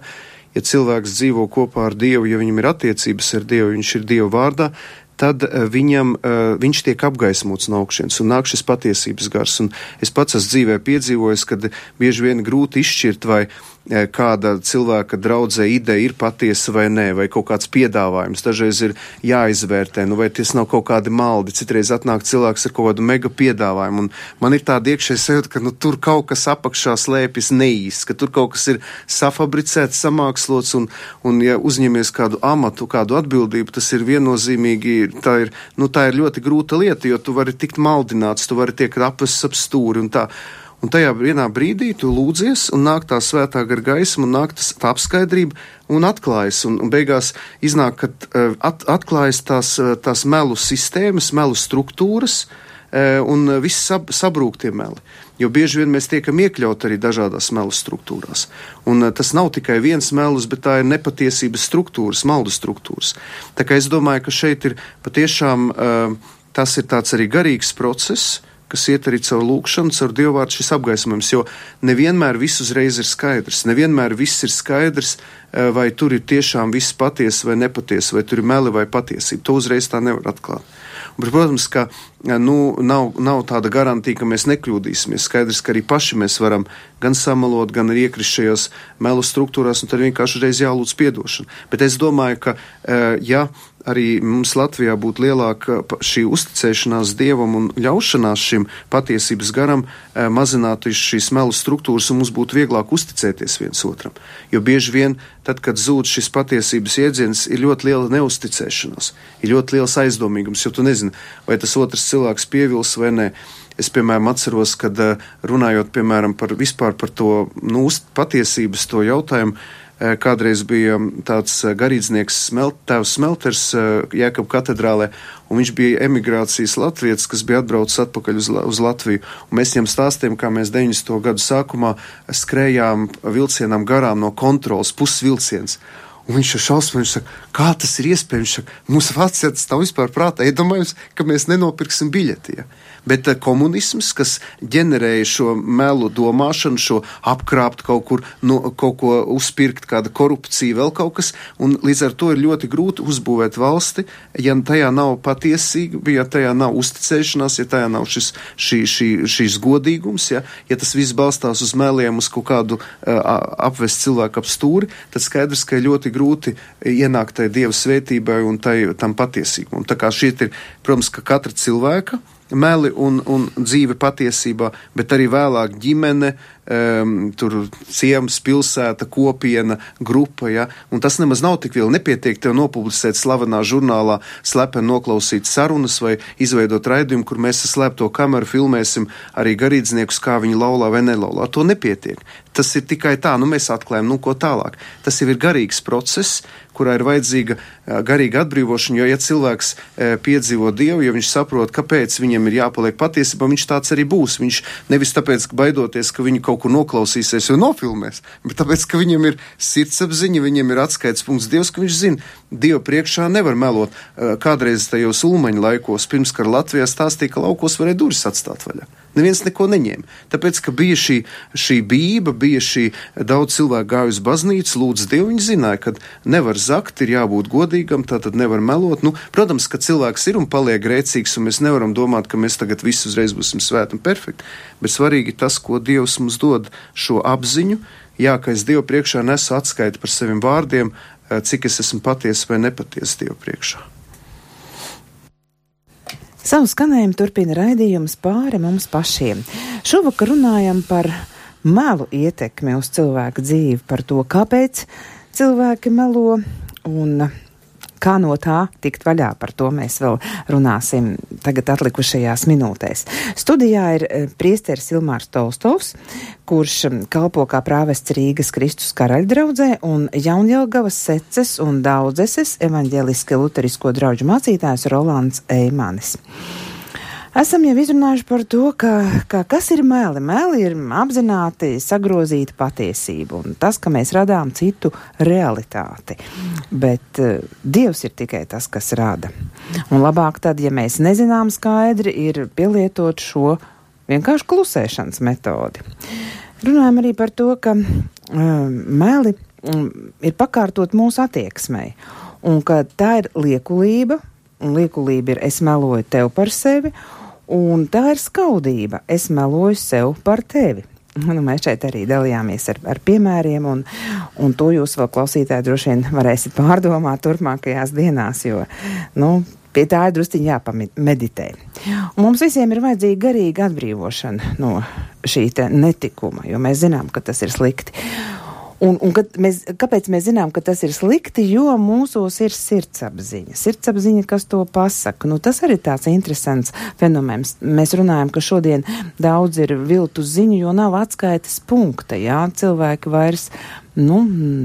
ja cilvēks dzīvo kopā ar Dievu, ja viņam ir attiecības ar Dievu, viņš ir Dieva vārdā, tad uh, viņam, uh, viņš tiek apgaismots no augšas un nāk šis patiesības gars. Un es pats esmu dzīvē piedzīvojis, kad bieži vien grūti izšķirt, vai Eh, kāda cilvēka draudzē ideja ir patiesa vai nē, vai kaut kāds piedāvājums. Dažreiz ir jāizvērtē, nu vai tas nav kaut kādi maldi. Citreiz atnāk cilvēks ar kaut kādu mega piedāvājumu, un man ir tāda iekšēja sajūta, ka nu, tur kaut kas apakšā slēpjas neīsts, ka tur kaut kas ir safabricēts, samākslots, un, un ja uzņemies kādu amatu, kādu atbildību, tas ir viennozīmīgi, tā ir, nu, tā ir ļoti grūta lieta, jo tu vari tikt maldināts, tu vari tiek apvests ap stūri un tā. Un tajā vienā brīdī tu lūdzies, un nāk tā svētā gara gaisma, un nāk tas tā apskaidrība, un atklājas. Un, un beigās iznāk, ka uh, at, atklājas tās, uh, tās melu sistēmas, melu struktūras, uh, un viss sab, sabrūk tie meli. Jo bieži vien mēs tiekam iekļauti arī dažādās melu struktūrās. Un tas nav tikai viens melus, bet tā ir nepatiesības struktūras, maldu struktūras. Tā kā es domāju, ka šeit ir patiešām tas ir tāds arī garīgs process, kas iet arī caur lūkšanu, caur dievvvārdu šis apgaismojums, jo nevienmēr viss uzreiz ir skaidrs, nevienmēr viss ir skaidrs, eh, vai tur ir tiešām viss patiesa vai nepatiesa, vai tur ir meli vai patiesība. To uzreiz tā nevar atklāt. Bet, protams, ka nu, nav, nav tāda garantija, ka mēs nekļūdīsimies. Skaidrs, ka arī paši mēs varam gan samalot, gan arī iekrist šajos melu struktūrās, un tad vienkārši reiz jālūdz piedošana. Bet es domāju, ka, ja arī mums Latvijā būtu lielāka šī uzticēšanās dievam un ļaušanās šim patiesības garam, mazinātu šīs melu struktūras un mums būtu vieglāk uzticēties viens otram. Jo bieži vien, tad, kad zūd šis patiesības iedziens, ir ļoti liela neusticēšanās, ir ļoti liels aizdomīgums, jo tu nezini, vai tas otrs cilvēks pievils vai nē. Es, piemēram, atceros, kad runājot piemēram, par, par to nu, patiesības to jautājumu, Eh, kādreiz bija tāds eh, garīdznieks, smelt, tēvs Smelters eh, Jēkab katedrālē, un viņš bija emigrācijas latvietis, kas bija atbraucis atpakaļ uz, uz Latviju. Un mēs viņam stāstījām, kā mēs 90. gadu sākumā skrējām vilcienam garām no kontrolas, pusvilciens. Un viņš ir saka, kā tas ir iespējams, mums Vācijā tas nav vispār prātā, iedomājums, ka mēs nenopirksim biļeti. Ja? Bet eh, komunisms, kas ģenerēja šo melu domāšanu, šo apkrāpt kaut kur, no, kaut ko uzpirkt, kāda korupcija, vēl kaut kas, un līdz ar to ir ļoti grūti uzbūvēt valsti, ja tajā nav patiesība, ja tajā nav uzticēšanās, ja tajā nav šis, šī, šī, šīs godīgums, ja, ja tas viss balstās uz meliem, uz kaut kādu uh, apvest cilvēku ap stūri, tad skaidrs, ka ir ļoti grūti ienākt tai dieva svētībai un tai, tam patiesīgumam. Tā kā šī ir, protams, ka katra cilvēka meli un, un dzīve patiesībā, bet arī vēlāk ģimene, um, tur ciems, pilsēta, kopiena, grupa. Ja? Un tas nemaz nav tik viegli. Nepietiek tev nopublicēt slavenā žurnālā, slepeni noklausīt sarunas vai izveidot raidījumu, kur mēs ar slēpto kameru filmēsim arī garīdzniekus, kā viņi laulā vai nelaulā. To nepietiek. Tas ir tikai tā, nu mēs atklājam, nu ko tālāk. Tas jau ir garīgs process, kurā ir vajadzīga garīga atbrīvošana, jo, ja cilvēks piedzīvo Dievu, ja viņš saprot, kāpēc viņam ir jāpaliek patiesībā, viņš tāds arī būs. Viņš nevis tāpēc, ka baidoties, ka viņu kaut kur noklausīsies vai nofilmēs, bet tāpēc, ka viņam ir sirdsapziņa, viņam ir atskaits punkts Dievs, ka viņš zina, Dieva priekšā nevar melot. Kādreiz tajos ulmaņa laikos, pirms kara Latvijā stāstīja, ka laukos varēja durvis atstāt vaļā. Neviens neko neņēma. Tāpēc, ka bija šī, šī bība, bija šī daudz cilvēku gāju uz baznīcu, lūdz Dievu, viņi zināja, ka nevar zakt, ir jābūt godīgam, tā tad nevar melot. Nu, protams, ka cilvēks ir un paliek grēcīgs, un mēs nevaram domāt, ka mēs tagad visu uzreiz būsim svēti un perfekti, bet svarīgi tas, ko Dievs mums dod šo apziņu, jā, ka es Dievu priekšā nesu atskaiti par saviem vārdiem, cik es esmu patiesa vai nepatiesa Dievu priekšā. Savu skanējumu turpina raidījums pāri mums pašiem. Šovakar runājam par melu ietekmi uz cilvēku dzīvi, par to, kāpēc cilvēki melo un Kā no tā tikt vaļā, par to mēs vēl runāsim tagad atlikušajās minūtēs. Studijā ir eh, priesteris Ilmārs Tolstovs, kurš mm, kalpo kā prāvests Rīgas Kristus karaļdraudzē un Jaunjelgavas seces un daudzeses evaņģeliski luterisko draudžu mācītājs Rolands Eimanis. Esam jau izrunājuši par to, ka, ka kas ir meli. Meli ir apzināti sagrozīta patiesība un tas, ka mēs radām citu realitāti. Bet uh, Dievs ir tikai tas, kas rada. Un labāk tad, ja mēs nezinām skaidri, ir pielietot šo vienkārši klusēšanas metodi. Runājam arī par to, ka uh, meli um, ir pakārtot mūsu attieksmei un ka tā ir liekulība, un liekulība ir es meloju tev par sevi, Un tā ir skaudība. Es meloju sev par tevi. Nu, mēs šeit arī dalījāmies ar, ar piemēriem, un, un to jūs vēl klausītāji droši vien varēsiet pārdomāt turpmākajās dienās, jo, nu, pie tā ir drusciņi jāpameditē. Mums visiem ir vajadzīga garīga atbrīvošana no šī netikuma, jo mēs zinām, ka tas ir slikti. Un, un mēs, kāpēc mēs zinām, ka tas ir slikti? Jo mūsos ir sirdsapziņa. Sirdsapziņa, kas to pasaka. Nu, tas arī tāds interesants fenomens. Mēs runājam, ka šodien daudz ir viltu ziņu, jo nav atskaites punkta. Jā, cilvēki vairs nu,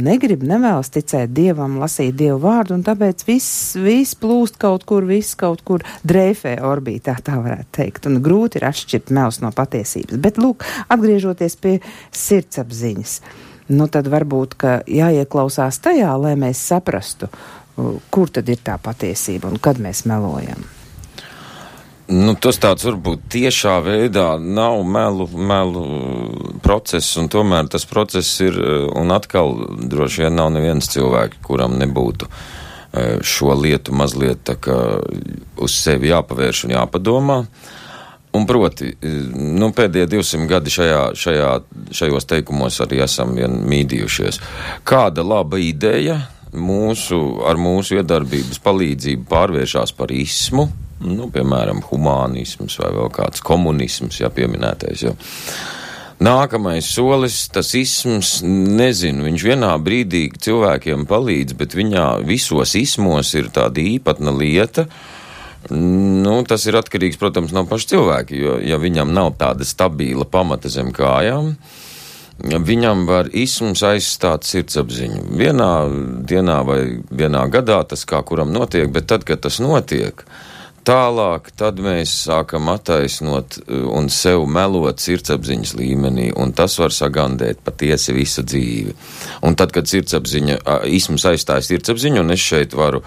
negrib, nevēlas ticēt dievam, lasīt dievu vārdu, un tāpēc viss, viss plūst kaut kur, viss kaut kur dreifē orbītā, tā varētu teikt, un grūti ir atšķirt melus no patiesības. Bet, lūk, atgriežoties pie sirdsapziņas nu tad varbūt jāieklausās tajā, lai mēs saprastu, kur tad ir tā patiesība un kad mēs melojam. Nu, tas tāds varbūt tiešā veidā nav melu, melu process, un tomēr tas process ir, un atkal droši vien nav neviens cilvēks, kuram nebūtu e, šo lietu mazliet tā kā uz sevi jāpavērš un jāpadomā. Uh, Un proti, nu, pēdējie 200 gadi šajā, šajā, šajos teikumos arī esam mīdījušies. Kāda laba ideja mūsu, ar mūsu iedarbības palīdzību pārvēršas par ismu, nu, piemēram, humānisms vai vēl kāds komunisms, ja pieminētais jau. Nākamais solis, tas isms, nezinu, viņš vienā brīdī cilvēkiem palīdz, bet viņā visos ismos ir tāda īpatna lieta, uh, Nu, tas ir atkarīgs, protams, no paša cilvēka, jo, ja viņam nav tāda stabila pamata zem kājām, viņam var isms aizstāt sirdsapziņu. Vienā dienā vai vienā gadā tas kā kuram notiek, bet tad, kad tas notiek, tālāk, mēs sākam attaisnot uh, un sev melot sirdsapziņas līmenī, un tas var sagandēt patiesi visu dzīvi. Un tad, kad sirdsapziņa, isms aizstāja sirdsapziņu, un es šeit varu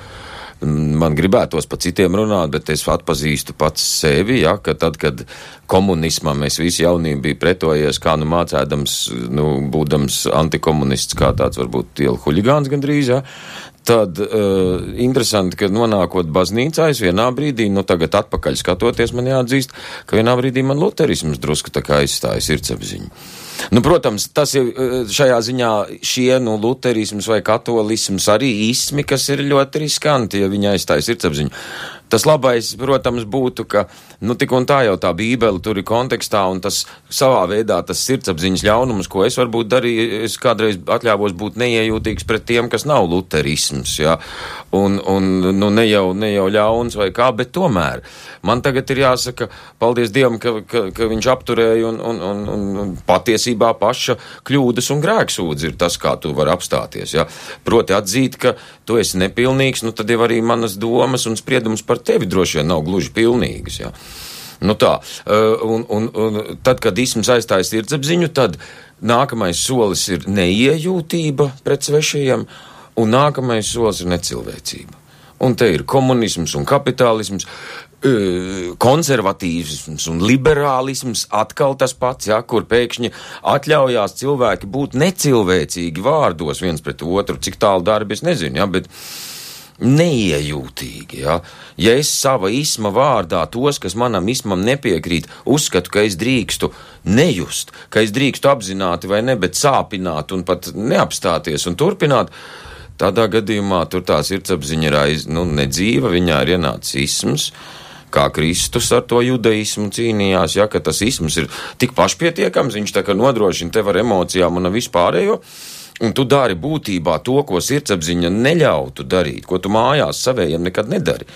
man gribētos pa citiem runāt, bet es atpazīstu pats sevi, ja, ka tad, kad komunismam es visu jaunību biju pretojies, kā nu mācēdams, nu, būdams antikomunists, kā tāds varbūt ielu huligāns gandrīz, ja, Tad uh, interesanti, ka nonākot baznīcā, es vienā brīdī, nu tagad atpakaļ skatoties, man jāatzīst, ka vienā brīdī man luterisms drusku tā kā aizstāja sirdsapziņu. Nu, protams, tas ir uh, šajā ziņā šie, nu, luterisms vai katolisms arī īsmi, kas ir ļoti riskanti, ja viņi aizstāja sirdsapziņu. Tas labais, protams, būtu, ka, nu, tik un tā jau tā bībele tur ir kontekstā, un tas savā veidā tas sirdsapziņas ļaunums, ko es varbūt darīju, es kādreiz atļāvos būt neiejūtīgs pret tiem, kas nav luterisms, jā, un, un nu, ne jau, ne jau ļauns vai kā, bet tomēr man tagad ir jāsaka, paldies Dievam, ka, ka, ka viņš apturēja un, un, un, un patiesībā paša kļūdas un grēksūdzi ir tas, kā tu vari apstāties, jā. Proti atzīt, ka tu esi nepilnīgs, nu tad jau arī manas domas un spriedums par par tevi droši vien nav gluži pilnīgas. Ja? Nu tā, uh, un, un, un tad, kad isms aizstājas sirdsapziņu, tad nākamais solis ir neiejūtība pret svešajiem, un nākamais solis ir necilvēcība. Un te ir komunisms un kapitālisms, uh, konservatīvisms un liberālisms atkal tas pats, ja, kur pēkšņi atļaujās cilvēki būt necilvēcīgi vārdos viens pret otru, cik tālu darbi es nezinu, ja, bet neiejūtīgi. Ja? ja es sava isma vārdā tos, kas manam ismam nepiekrīt, uzskatu, ka es drīkstu nejust, ka es drīkstu apzināti vai ne, bet sāpināt un pat neapstāties un turpināt, tādā gadījumā tur tā sirdsapziņa ir aiz, nu, nedzīva, viņā ir ienācis isms. Kā Kristus ar to judaismu cīnījās, ja tas isms ir tik pašpietiekams, viņš tā kā nodrošina tev ar emocijām un vispārējo. Un tu dari būtībā to, ko sirdsapziņa neļautu darīt, ko tu mājās savējiem nekad nedari.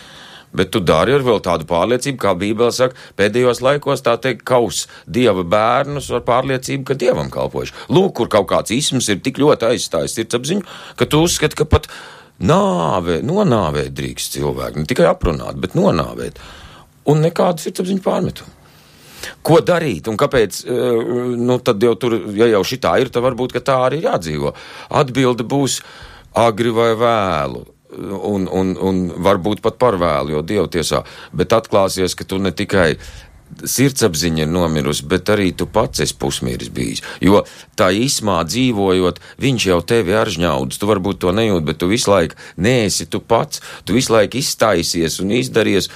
Bet tu dari ar vēl tādu pārliecību, kā Bībele saka, pēdējos laikos tā teikt, kaus dieva bērnus ar pārliecību, ka dievam kalpojuši. Lūk, kur kaut kāds isms ir tik ļoti aizstājis sirdsapziņu, ka tu uzskati, ka pat nāve, nonāvēt drīkst cilvēku, ne tikai aprunāt, bet nonāvēt. un nekādu sirdsapziņu pārmetumu. Ko darīt un kāpēc? Nu, tad jau tur, ja jau šitā ir, tad varbūt tā arī jādzīvo. Atbilde būs agri vai vēlu un, un, un varbūt pat par vēlu, jo Dieva tiesā, bet atklāsies, ka tu ne tikai sirdsapziņa ir nomirusi, bet arī tu pats esi pusmīris bijis. Jo tā īsmā dzīvojot, viņš jau tevi aržņaudz, tu varbūt to nejūt, bet tu visu laiku neesi tu pats, tu visu laiku iztaisies un izdaries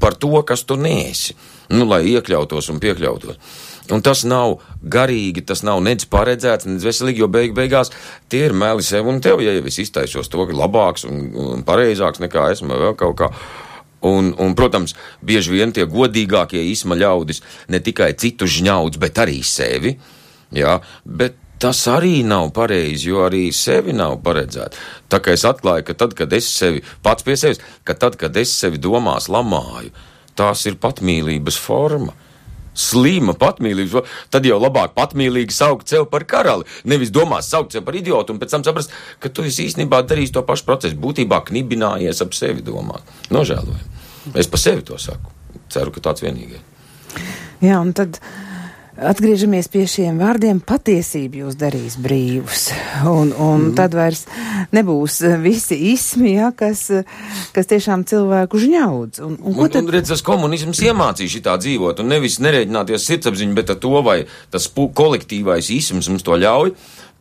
par to, kas tu neesi, nu, lai iekļautos un piekļautos. Un tas nav garīgi, tas nav nedz paredzēts, nedz veselīgi, jo beig beigās tie ir meli sev un tev, ja jau es iztaisos to, labāks un, un pareizāks nekā esmu vai vēl kaut kā. Un, un, protams, bieži vien tie godīgākie īsma ļaudis ne tikai citu žņaudz, bet arī sevi. Jā, bet tas arī nav pareizi, jo arī sevi nav paredzēts. Tā kā es atklāju, ka tad, kad es sevi pats pie sevis, ka tad, kad es sevi domās lamāju, tās ir patmīlības forma slima patmīlība, tad jau labāk patmīlīgi saukt sevi par karali. Nevis domās saukt sevi par idiotu un pēc tam saprast, ka tu īstenībā darīsi to pašu procesu. Būtībā knibinājies ap sevi domāt. Nožēloju. Es pa sevi to saku. Ceru, ka tāds vienīgais. Jā, un tad. Atgriežamies pie šiem vārdiem. Patiesība jūs darīs brīvus. Un, un mm. tad vairs nebūs visi ismi, ja, kas, kas tiešām cilvēku žņaudz. Un, un, un, tad... un redz, tas komunisms iemācīja šitā dzīvot, un nevis nereiķināties sirdsapziņu, bet ar to, vai tas kolektīvais isms mums to ļauj.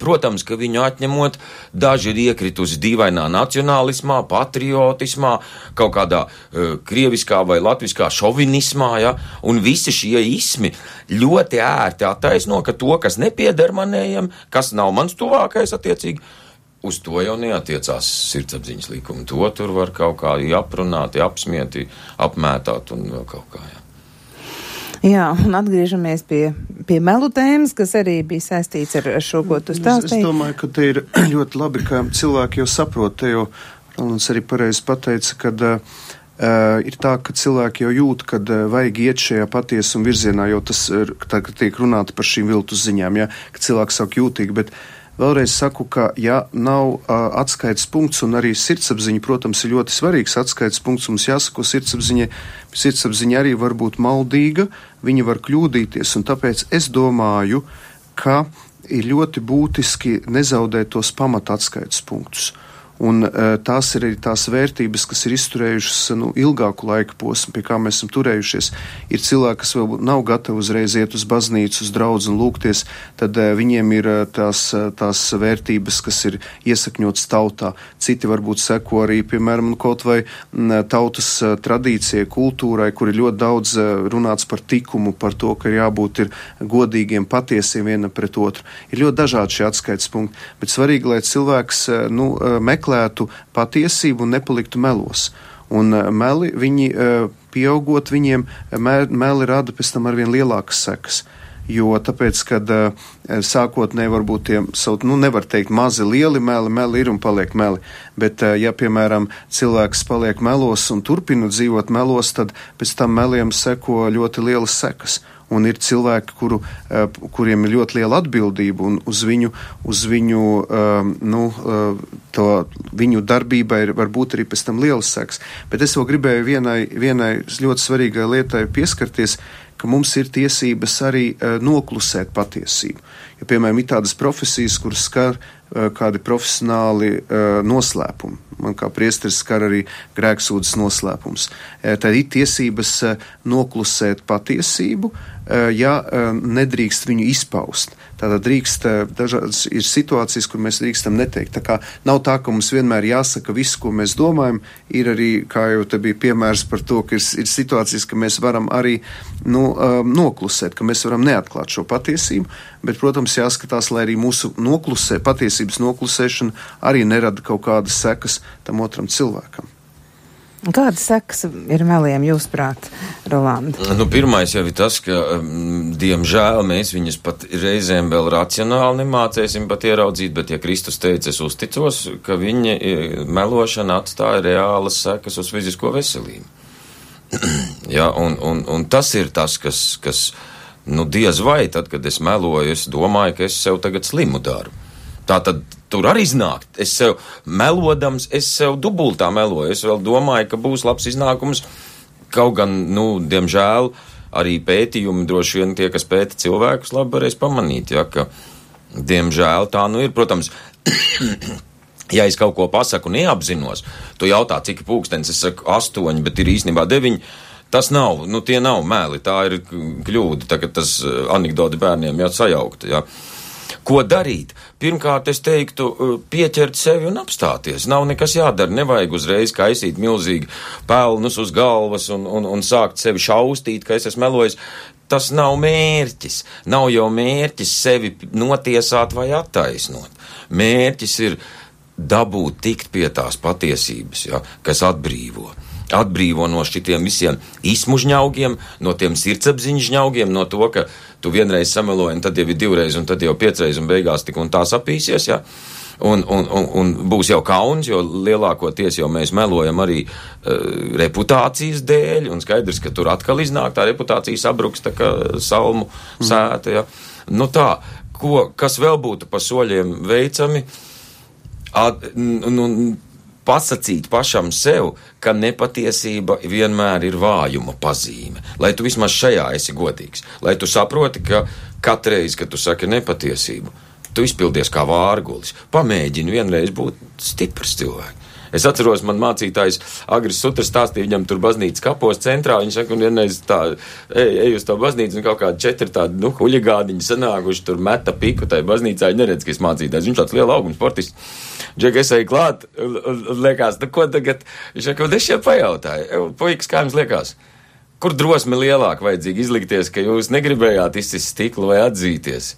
Protams, ka viņu atņemot, daži ir iekritusi dīvainā nacionālismā, patriotismā, kaut kādā uh, krieviskā vai latviskā šovinismā, ja, un visi šie ismi ļoti ērti attaisno, ka to, kas nepieder manējiem, kas nav mans tuvākais attiecīgi, uz to jau neatiecās sirdsapziņas likumi. To tur var kaut kā aprunāt, apsmieti, apmētāt un vēl kaut kā. Ja. Jā, un atgriežamies pie, pie melu tēmas, kas arī bija saistīts ar šo, ko tu stāstīji. Es, es domāju, ka te ir [clears throat] ļoti labi, ka cilvēki jau saprot, te jau Rolands arī pareizi pateica, ka uh, ir tā, ka cilvēki jau jūt, kad uh, vajag iet šajā patiesuma virzienā, jo tas ir, tā, ka tiek runāta par šīm viltus ziņām, ja, ka cilvēks sāk jūtīgi, bet Vēlreiz saku, ka ja nav uh, atskaites punkts, un arī sirdsapziņa, protams, ir ļoti svarīgs atskaites punkts, mums jāsako sirdsapziņai, sirdsapziņa arī var būt maldīga, viņa var kļūdīties, un tāpēc es domāju, ka ir ļoti būtiski nezaudēt tos pamata atskaites punktus. Un, uh, tās ir arī tās vērtības, kas ir izturējušas nu, ilgāku laika posmu, pie kā mēs esam turējušies. Ir cilvēki, kas vēl nav gatavi uzreiz iet uz baznīcu, uz draugu un lūgties, tad uh, viņiem ir uh, tās, tās vērtības, kas ir iesakņotas tautā. Citi varbūt seko arī, piemēram, kaut vai tautas tradīcijai, kultūrai, kur ir ļoti daudz runāts par tikumu, par to, ka ir jābūt ir godīgiem, patiesiem vienam pret otru. Ir ļoti dažādi šie atskaites punkti, bet svarīgi, lai cilvēks nu, meklē meklētu patiesību un nepaliktu melos. Un eh, meli, viņi eh, pieaugot, viņiem meli rada pēc tam arvien lielākas sekas. Jo tāpēc, kad sākotnēji varbūt tie, nu, nevar teikt mazi, lieli meli, meli ir un paliek meli, bet, ja, piemēram, cilvēks paliek melos un turpina dzīvot melos, tad pēc tam meliem seko ļoti lielas sekas un ir cilvēki, kuru, eh, kuriem ir ļoti liela atbildība, un uz viņu, uz viņu, um, nu, eh, to, viņu darbībai ir varbūt arī pēc tam liels seks. Bet es vēl gribēju vienai, vienai ļoti svarīgai lietai pieskarties, ka mums ir tiesības arī noklusēt patiesību. Ja, piemēram, ir tādas profesijas, kuras skar kādi profesionāli noslēpumi. Man kā priesteris skar arī grēksūdzes noslēpums. Tad ir tiesības noklusēt patiesību, uh, Eh, ja eh, nedrīkst viņu izpaust. Tātad drīkst, eh, dažādas ir situācijas, kur mēs drīkstam neteikt. Tā kā nav tā, ka mums vienmēr jāsaka viss, ko mēs domājam. Ir arī, kā jau te bija piemērs par to, ka ir, ir situācijas, ka mēs varam arī nu, noklusēt, ka mēs varam neatklāt šo patiesību, bet, protams, jāskatās, lai arī mūsu noklusē, patiesības noklusēšana arī nerada kaut kādas sekas tam otram cilvēkam. Kādas sekas ir meliem, jūsuprāt, Rolanda? Nu, pirmais jau ir tas, ka, diemžēl, mēs viņus pat reizēm vēl racionāli nemācēsim pat ieraudzīt, bet, ja Kristus teica, es uzticos, ka viņa e, melošana atstāja reālas sekas uz fizisko veselību. [clears throat] ja, un, un, un tas ir tas, kas, kas, nu, diez vai, tad, kad es meloju, es domāju, ka es sev tagad slimu daru. Tā tad tur arī iznāk. Es sev melodams, es sev dubultā meloju. Es vēl domāju, ka būs labs iznākums, kaut gan, nu, diemžēl, arī pētījumi droši vien tie, kas pēta cilvēkus, labi varēs pamanīt, ja, ka, diemžēl, tā nu ir, protams, [clears throat] ja es kaut ko pasaku neapzinos, tu jautā, cik pūkstens, es saku astoņi, bet ir īstenībā deviņi. Tas nav, nu tie nav mēli, tā ir kļūda, tagad tas eh, anekdoti bērniem jau sajaukt, jā. Ko darīt? Pirmkārt, es teiktu, eh, pieķert sevi un apstāties. Nav nekas jādara, nevajag uzreiz kaisīt milzīgi pelnus uz galvas un, un, un sākt sevi šaustīt, ka es esmu melojis. Tas nav mērķis. Nav jau mērķis sevi notiesāt vai attaisnot. Mērķis ir dabūt tikt pie tās patiesības, ja, kas atbrīvo. Atbrīvo no šitiem visiem izmužņaugiem, no tiem sirdsapziņas žņaugiem, no to, ka tu vienreiz sameloji, un tad jau ir divreiz, un tad jau piecreiz, un beigās tik un tā sapīsies. Ja? Un, un, un, un būs jau kauns, jo lielākoties jau mēs melojam arī uh, reputācijas dēļ, un skaidrs, ka tur atkal iznāk tā reputācija sabruks, tā kā salmu mm. sēta. Ja? Nu tā, ko, kas vēl būtu pa soļiem veicami? At, nu, pasakīt pašam sev, ka nepatiesība vienmēr ir vājuma pazīme. Lai tu vismaz šajā esi godīgs, lai tu saproti, ka katru reizi, kad tu saki nepatiesību, tu izpildies kā vārgulis. Pamēģini vienreiz būt stiprs cilvēks. Es atceros, man mācītājs Agris Sutras stāstīja, viņam tur baznīcas kapos centrā. Viņš saka, un vienreiz tā, ej, ej uz to baznīcu, un kaut kādi četri tādi, nu, huļigādiņi sanākuši tur meta piku tai baznīcā. Viņi neredz, ka es mācītājs. Viņš tāds liela augums sportists. Džek, es eju klāt, un, un, un liekas, nu, ko tagad? Viņš saka, un es šeit pajautāju, puikas, kā jums liekas? Kur drosme lielāka vajadzīga izlikties, ka jūs negribējāt izsist stiklu vai atzīties?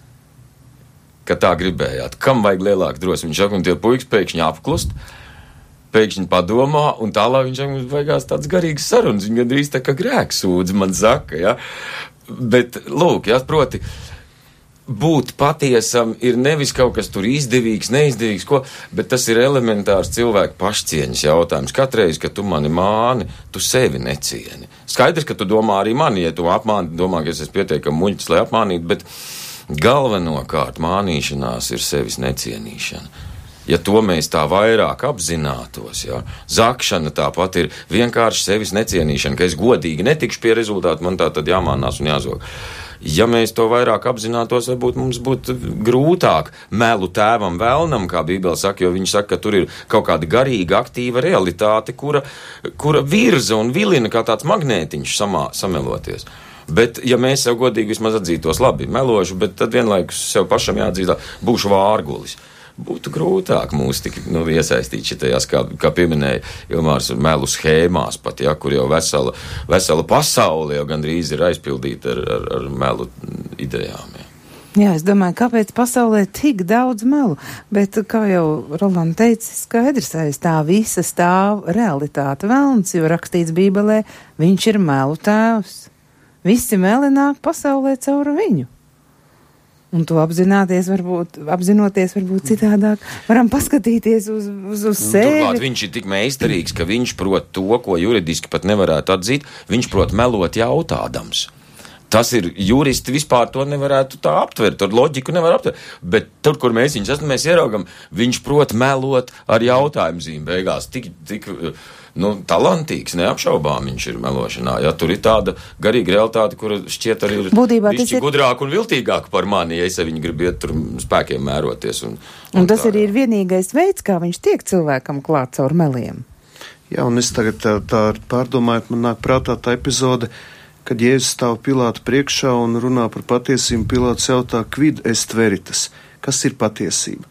Ka tā gribējāt. Kam vajag lielāku drosmi? Viņš saka, un tie puikas pēkšņi apklust pēkšņi padomā, un tālāk viņš mums beigās tāds garīgs sarunas. Viņa gandrīz tā kā grēks sūdz, man saka, ja. Bet, lūk, jā, proti, būt patiesam ir nevis kaut kas tur izdevīgs, neizdevīgs, ko, bet tas ir elementārs cilvēku pašcieņas jautājums. Katreiz, kad tu mani māni, tu sevi necieni. Skaidrs, ka tu domā arī mani, ja tu apmāni, domā, ka es esmu pietiekami muļķis, lai apmānītu, bet galvenokārt mānīšanās ir sevis necienīšana ja to mēs tā vairāk apzinātos. Ja? Zakšana tāpat ir vienkārši sevis necienīšana, ka es godīgi netikšu pie rezultātu, man tā tad jāmānās un jāzog. Ja mēs to vairāk apzinātos, varbūt mums būtu grūtāk melu tēvam vēlnam, kā Bībele saka, jo viņš saka, ka tur ir kaut kāda garīga, aktīva realitāte, kura, kura virza un vilina kā tāds magnētiņš samā, sameloties. Bet, ja mēs sev godīgi vismaz atzītos, labi, melošu, bet tad vienlaikus sev pašam jāatzīst, būšu vārgulis būtu grūtāk mūs tik nu, iesaistīt šitajās, kā, kā pieminēja Ilmārs, melu schēmās pat, ja, kur jau vesela, vesela pasaule jau gandrīz ir aizpildīta ar, ar, ar melu idejām. Ja. Jā, es domāju, kāpēc pasaulē tik daudz melu, bet, kā jau Rolanda teica, skaidrs aiz tā visa stāv realitāte vēlns, jo rakstīts Bībelē, viņš ir melu tēvs. Visi meli nāk pasaulē caur viņu. Un to apzināties, varbūt, apzinoties, varbūt citādāk, varam paskatīties uz, uz, uz nu, sevi. Turklāt viņš ir tik meistarīgs, ka viņš prot to, ko juridiski pat nevarētu atzīt, viņš prot melot jautādams. Tas ir juristi vispār to nevarētu tā aptvert, tur loģiku nevar aptvert. Bet tur, kur mēs viņus esam, mēs ieraugam, viņš prot melot ar jautājumu zīmēm beigās. Tik, tik, uh, nu, talantīgs, neapšaubām viņš ir melošanā. Ja tur ir tāda garīga realitāte, kur šķiet arī ir Būtībā tas ir gudrāk un viltīgāk par mani, ja es viņu gribu iet tur spēkiem mēroties. Un, un, un tas tā, arī ir vienīgais veids, kā viņš tiek cilvēkam klāt caur meliem. Jā, un es tagad tā, tā pārdomāju, man nāk prātā tā epizode, kad Jēzus stāv Pilāta priekšā un runā par patiesību. Pilāts jautā, kvid est veritas, kas ir patiesība?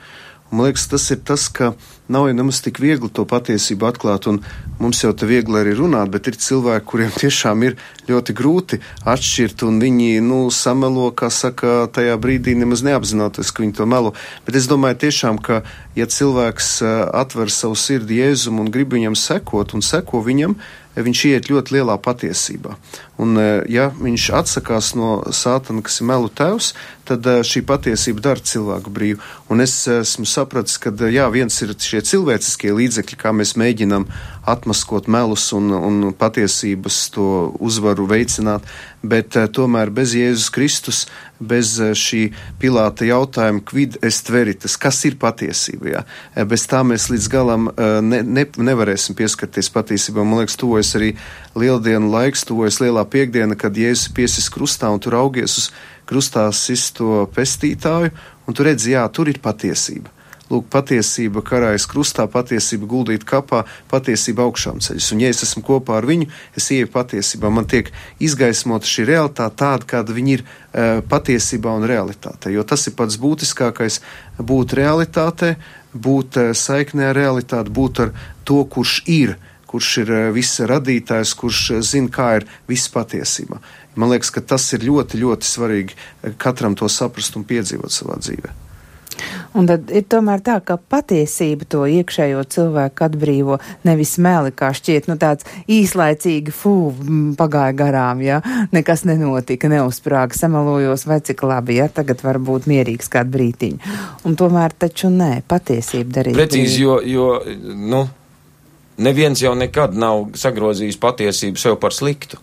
Man liekas, tas ir tas, ka nav jau nemaz tik viegli to patiesību atklāt, un mums jau te viegli arī runāt, bet ir cilvēki, kuriem [laughs] tiešām ir ļoti grūti atšķirt, un viņi, nu, samelo, kā saka, tajā brīdī nemaz neapzinoties, ka viņi to melo. Bet es domāju tiešām, ka, ja cilvēks eh, atver savu sirdi Jēzum un grib viņam sekot un seko viņam, viņš iet ļoti lielā patiesībā. Un, e, ja viņš atsakās no sātana, kas ir melu tēvs, tad e, šī patiesība dara cilvēku brīvu. Un es esmu sapratis, ka jā, viens ir šie cilvēciskie līdzekļi, kā mēs mēģinam atmaskot melus un, un patiesības to uzvaru veicināt, bet tomēr bez Jēzus Kristus, bez šī Pilāta jautājuma, kvid est veritas, kas ir patiesība, jā. bez tā mēs līdz galam ne, ne, nevarēsim pieskarties patiesībā. Man liekas, tuvojas arī lieldienu laiks, tuvojas lielā piekdiena, kad Jēzus piesis krustā un tur augies uz krustā sisto pestītāju, un tu redzi, jā, tur ir patiesība. Lūk, patiesība karājas krustā, patiesība guldīt kapā, patiesība augšām ceļas. Un, ja es esmu kopā ar viņu, es ieju patiesībā. Man tiek izgaismota šī realitāte tāda, kāda viņa ir uh, patiesībā un realitātē. Jo tas ir pats būtiskākais - būt realitātē, būt uh, saiknē ar realitāti, būt ar to, kurš ir, kurš ir uh, viss radītājs, kurš uh, zina, kā ir viss patiesība. Man liekas, ka tas ir ļoti, ļoti svarīgi katram to saprast un piedzīvot savā dzīvē. Un tad ir tomēr tā, ka patiesība to iekšējo cilvēku atbrīvo nevis meli, kā šķiet, nu tāds īslaicīgi, fū, pagāja garām, ja, nekas nenotika, neuzsprāga, samalojos, vai cik labi, ja, tagad var būt mierīgs kādu brītiņu. Un tomēr taču nē, patiesība darīt. Precīzi, jo, jo, nu, neviens jau nekad nav sagrozījis patiesību sev par sliktu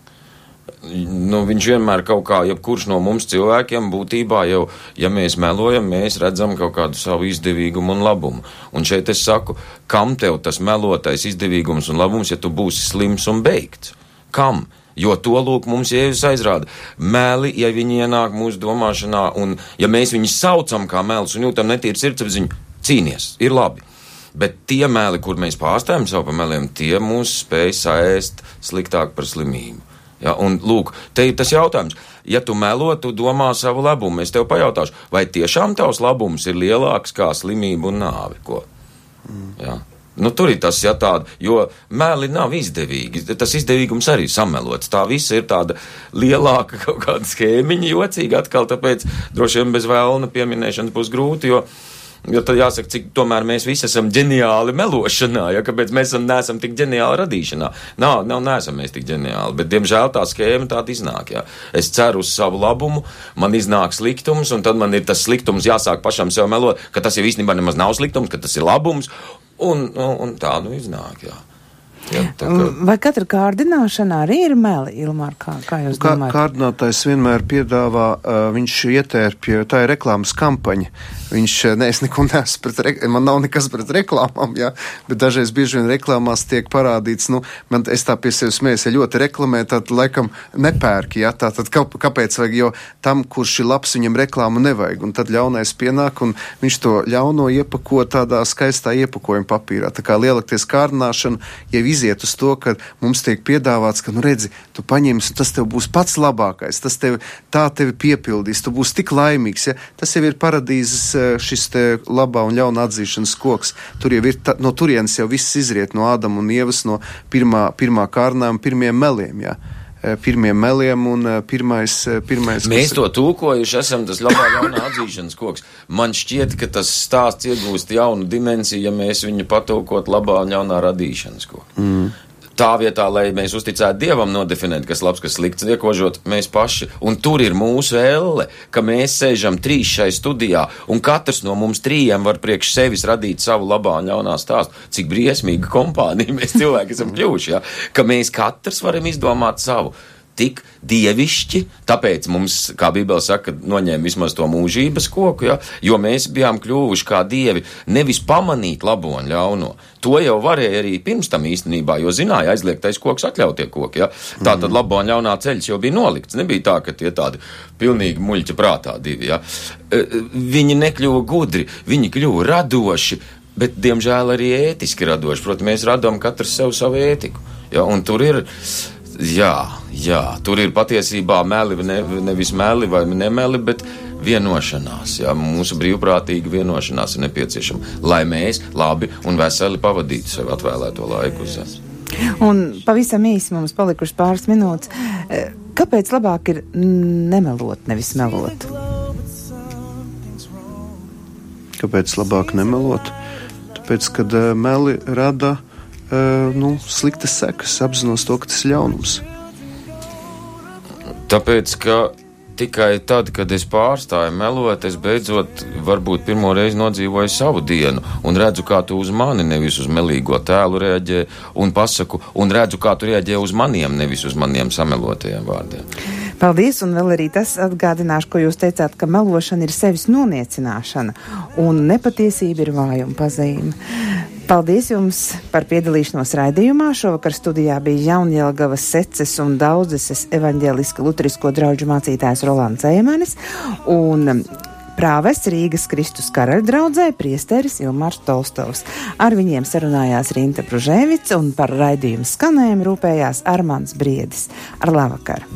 nu, viņš vienmēr kaut kā, jebkurš no mums cilvēkiem būtībā jau, ja mēs melojam, mēs redzam kaut kādu savu izdevīgumu un labumu. Un šeit es saku, kam tev tas melotais izdevīgums un labums, ja tu būsi slims un beigts? Kam? Jo to lūk mums Jēzus aizrāda. Meli, ja viņi ienāk mūsu domāšanā, un ja mēs viņus saucam kā melus un jūtam netīru sirdsapziņu, cīnies, ir labi. Bet tie meli, kur mēs pārstāvjam savu pa meliem, tie mūs spēj saēst sliktāk par slimību. Ja, un, lūk, te ir tas jautājums. Ja tu melo, tu domā savu labumu. Es tev pajautāšu, vai tiešām tavs labums ir lielāks kā slimība un nāve? Ko? Mm. Ja. Nu, tur ir tas, ja tāda, jo meli nav izdevīgi. Tas izdevīgums arī samelots. Tā visa ir tāda lielāka kaut kāda schēmiņa, jocīga atkal, tāpēc droši vien bez vēlna pieminēšanas būs grūti, jo Jo tad jāsaka, cik tomēr mēs visi esam ģeniāli melošanā, ja kāpēc mēs esam, neesam tik ģeniāli radīšanā. Nav, nav, neesam mēs tik ģeniāli, bet diemžēl tā schēma tāda iznāk. Ja. Es ceru uz savu labumu, man iznāk sliktums, un tad man ir tas sliktums jāsāk pašam sev melot, ka tas jau īstenībā nemaz nav sliktums, ka tas ir labums, un, un, un tā nu iznāk. Jā. Ja, ka... Vai katra kārdināšana arī ir meli, Ilmār, kā, kā jūs kā, domājat? Kārdinātājs vienmēr piedāvā, uh, viņš ietērpja, tā ir reklāmas kampaņa. Viņš, ne, es neko neesmu pret, re, man nav nekas pret reklāmām, jā, bet dažreiz bieži vien reklāmās tiek parādīts, nu, man es tā pie sevis smējas, ja ļoti reklamē, tad laikam nepērki, jā, tā tad kā, kāpēc vajag, jo tam, kurš ir labs, viņam reklāmu nevajag, un tad ļaunais pienāk, un viņš to ļauno iepako tādā skaistā iepakojuma papīrā. Tā kā lielākties kārdināšana, ja iziet uz to, ka mums tiek piedāvāts, ka, nu, redzi, tu paņemsi, tas tev būs pats labākais, tas tev tā tevi piepildīs, tu būsi tik laimīgs, ja? tas jau ir paradīzes šis te labā un ļauna atzīšanas koks. Tur jau ir, ta, no turienes jau viss izriet no Ādama un Ievas, no pirmā, pirmā kārnām, pirmiem meliem, jā pirmiem meliem un pirmais. pirmais Mēs kas... to tūkojuši esam, tas labā jaunā atzīšanas koks. Man šķiet, ka tas stāsts iegūst jaunu dimensiju, ja mēs viņu patūkot labā un jaunā radīšanas koku. Mm tā vietā, lai mēs uzticētu Dievam nodefinēt, kas labs, kas slikts, iekožot mēs paši. Un tur ir mūsu elle, ka mēs sēžam trīs šai studijā, un katrs no mums trījiem var priekš sevis radīt savu labā un ļaunā stāstu. Cik briesmīga kompānija [laughs] mēs cilvēki esam kļuvuši, ja? ka mēs katrs varam izdomāt savu tik dievišķi, tāpēc mums, kā Bībele saka, noņēma vismaz to mūžības koku, ja? jo mēs bijām kļuvuši kā dievi, nevis pamanīt labo un ļauno. To jau varēja arī pirms tam īstenībā, jo zināja aizliegtais koks, atļautie koki. Ja? Tā tad mhm. labo un ļaunā ceļš jau bija nolikts. Nebija tā, ka tie tādi pilnīgi muļķi prātā divi. Ja? E, e, viņi nekļuva gudri, viņi kļuva radoši. Bet, diemžēl, arī ētiski radoši. Protams, mēs radām katrs sev savu ētiku. Ja? Un tur ir Jā, jā, tur ir patiesībā meli, ne, nevis meli vai nemeli, bet vienošanās. Jā, mūsu brīvprātīga vienošanās ir nepieciešama, lai mēs labi un veseli pavadītu sev atvēlēto laiku uz zemes. Un pavisam īsi mums palikuši pāris minūtes. E, kāpēc labāk ir nemelot, nevis melot? Kāpēc labāk nemelot? Tāpēc, kad uh, meli rada nu, sliktas sekas, apzinos to, ka tas ir ļaunums. Tāpēc, ka tikai tad, kad es pārstāju melot, es beidzot varbūt pirmo reizi nodzīvoju savu dienu un redzu, kā tu uz mani, nevis uz melīgo tēlu reaģē un pasaku, un redzu, kā tu reaģē uz maniem, nevis uz maniem samelotajiem vārdiem. Paldies, un vēl arī tas atgādināšu, ko jūs teicāt, ka melošana ir sevis noniecināšana, un nepatiesība ir vājuma pazīme. Paldies jums par piedalīšanos raidījumā. Šovakar studijā bija Jaunjēlgavas seces un daudzes evaņģēliska lutrisko draugu mācītājs Rolands Eimanis un prāvests Rīgas Kristus karaļa draudzē priesteris Ilmārs Tolstovs. Ar viņiem sarunājās Rinta Pružēvica un par raidījumu skanējumu rūpējās Armāns Briedis. Ar labvakar!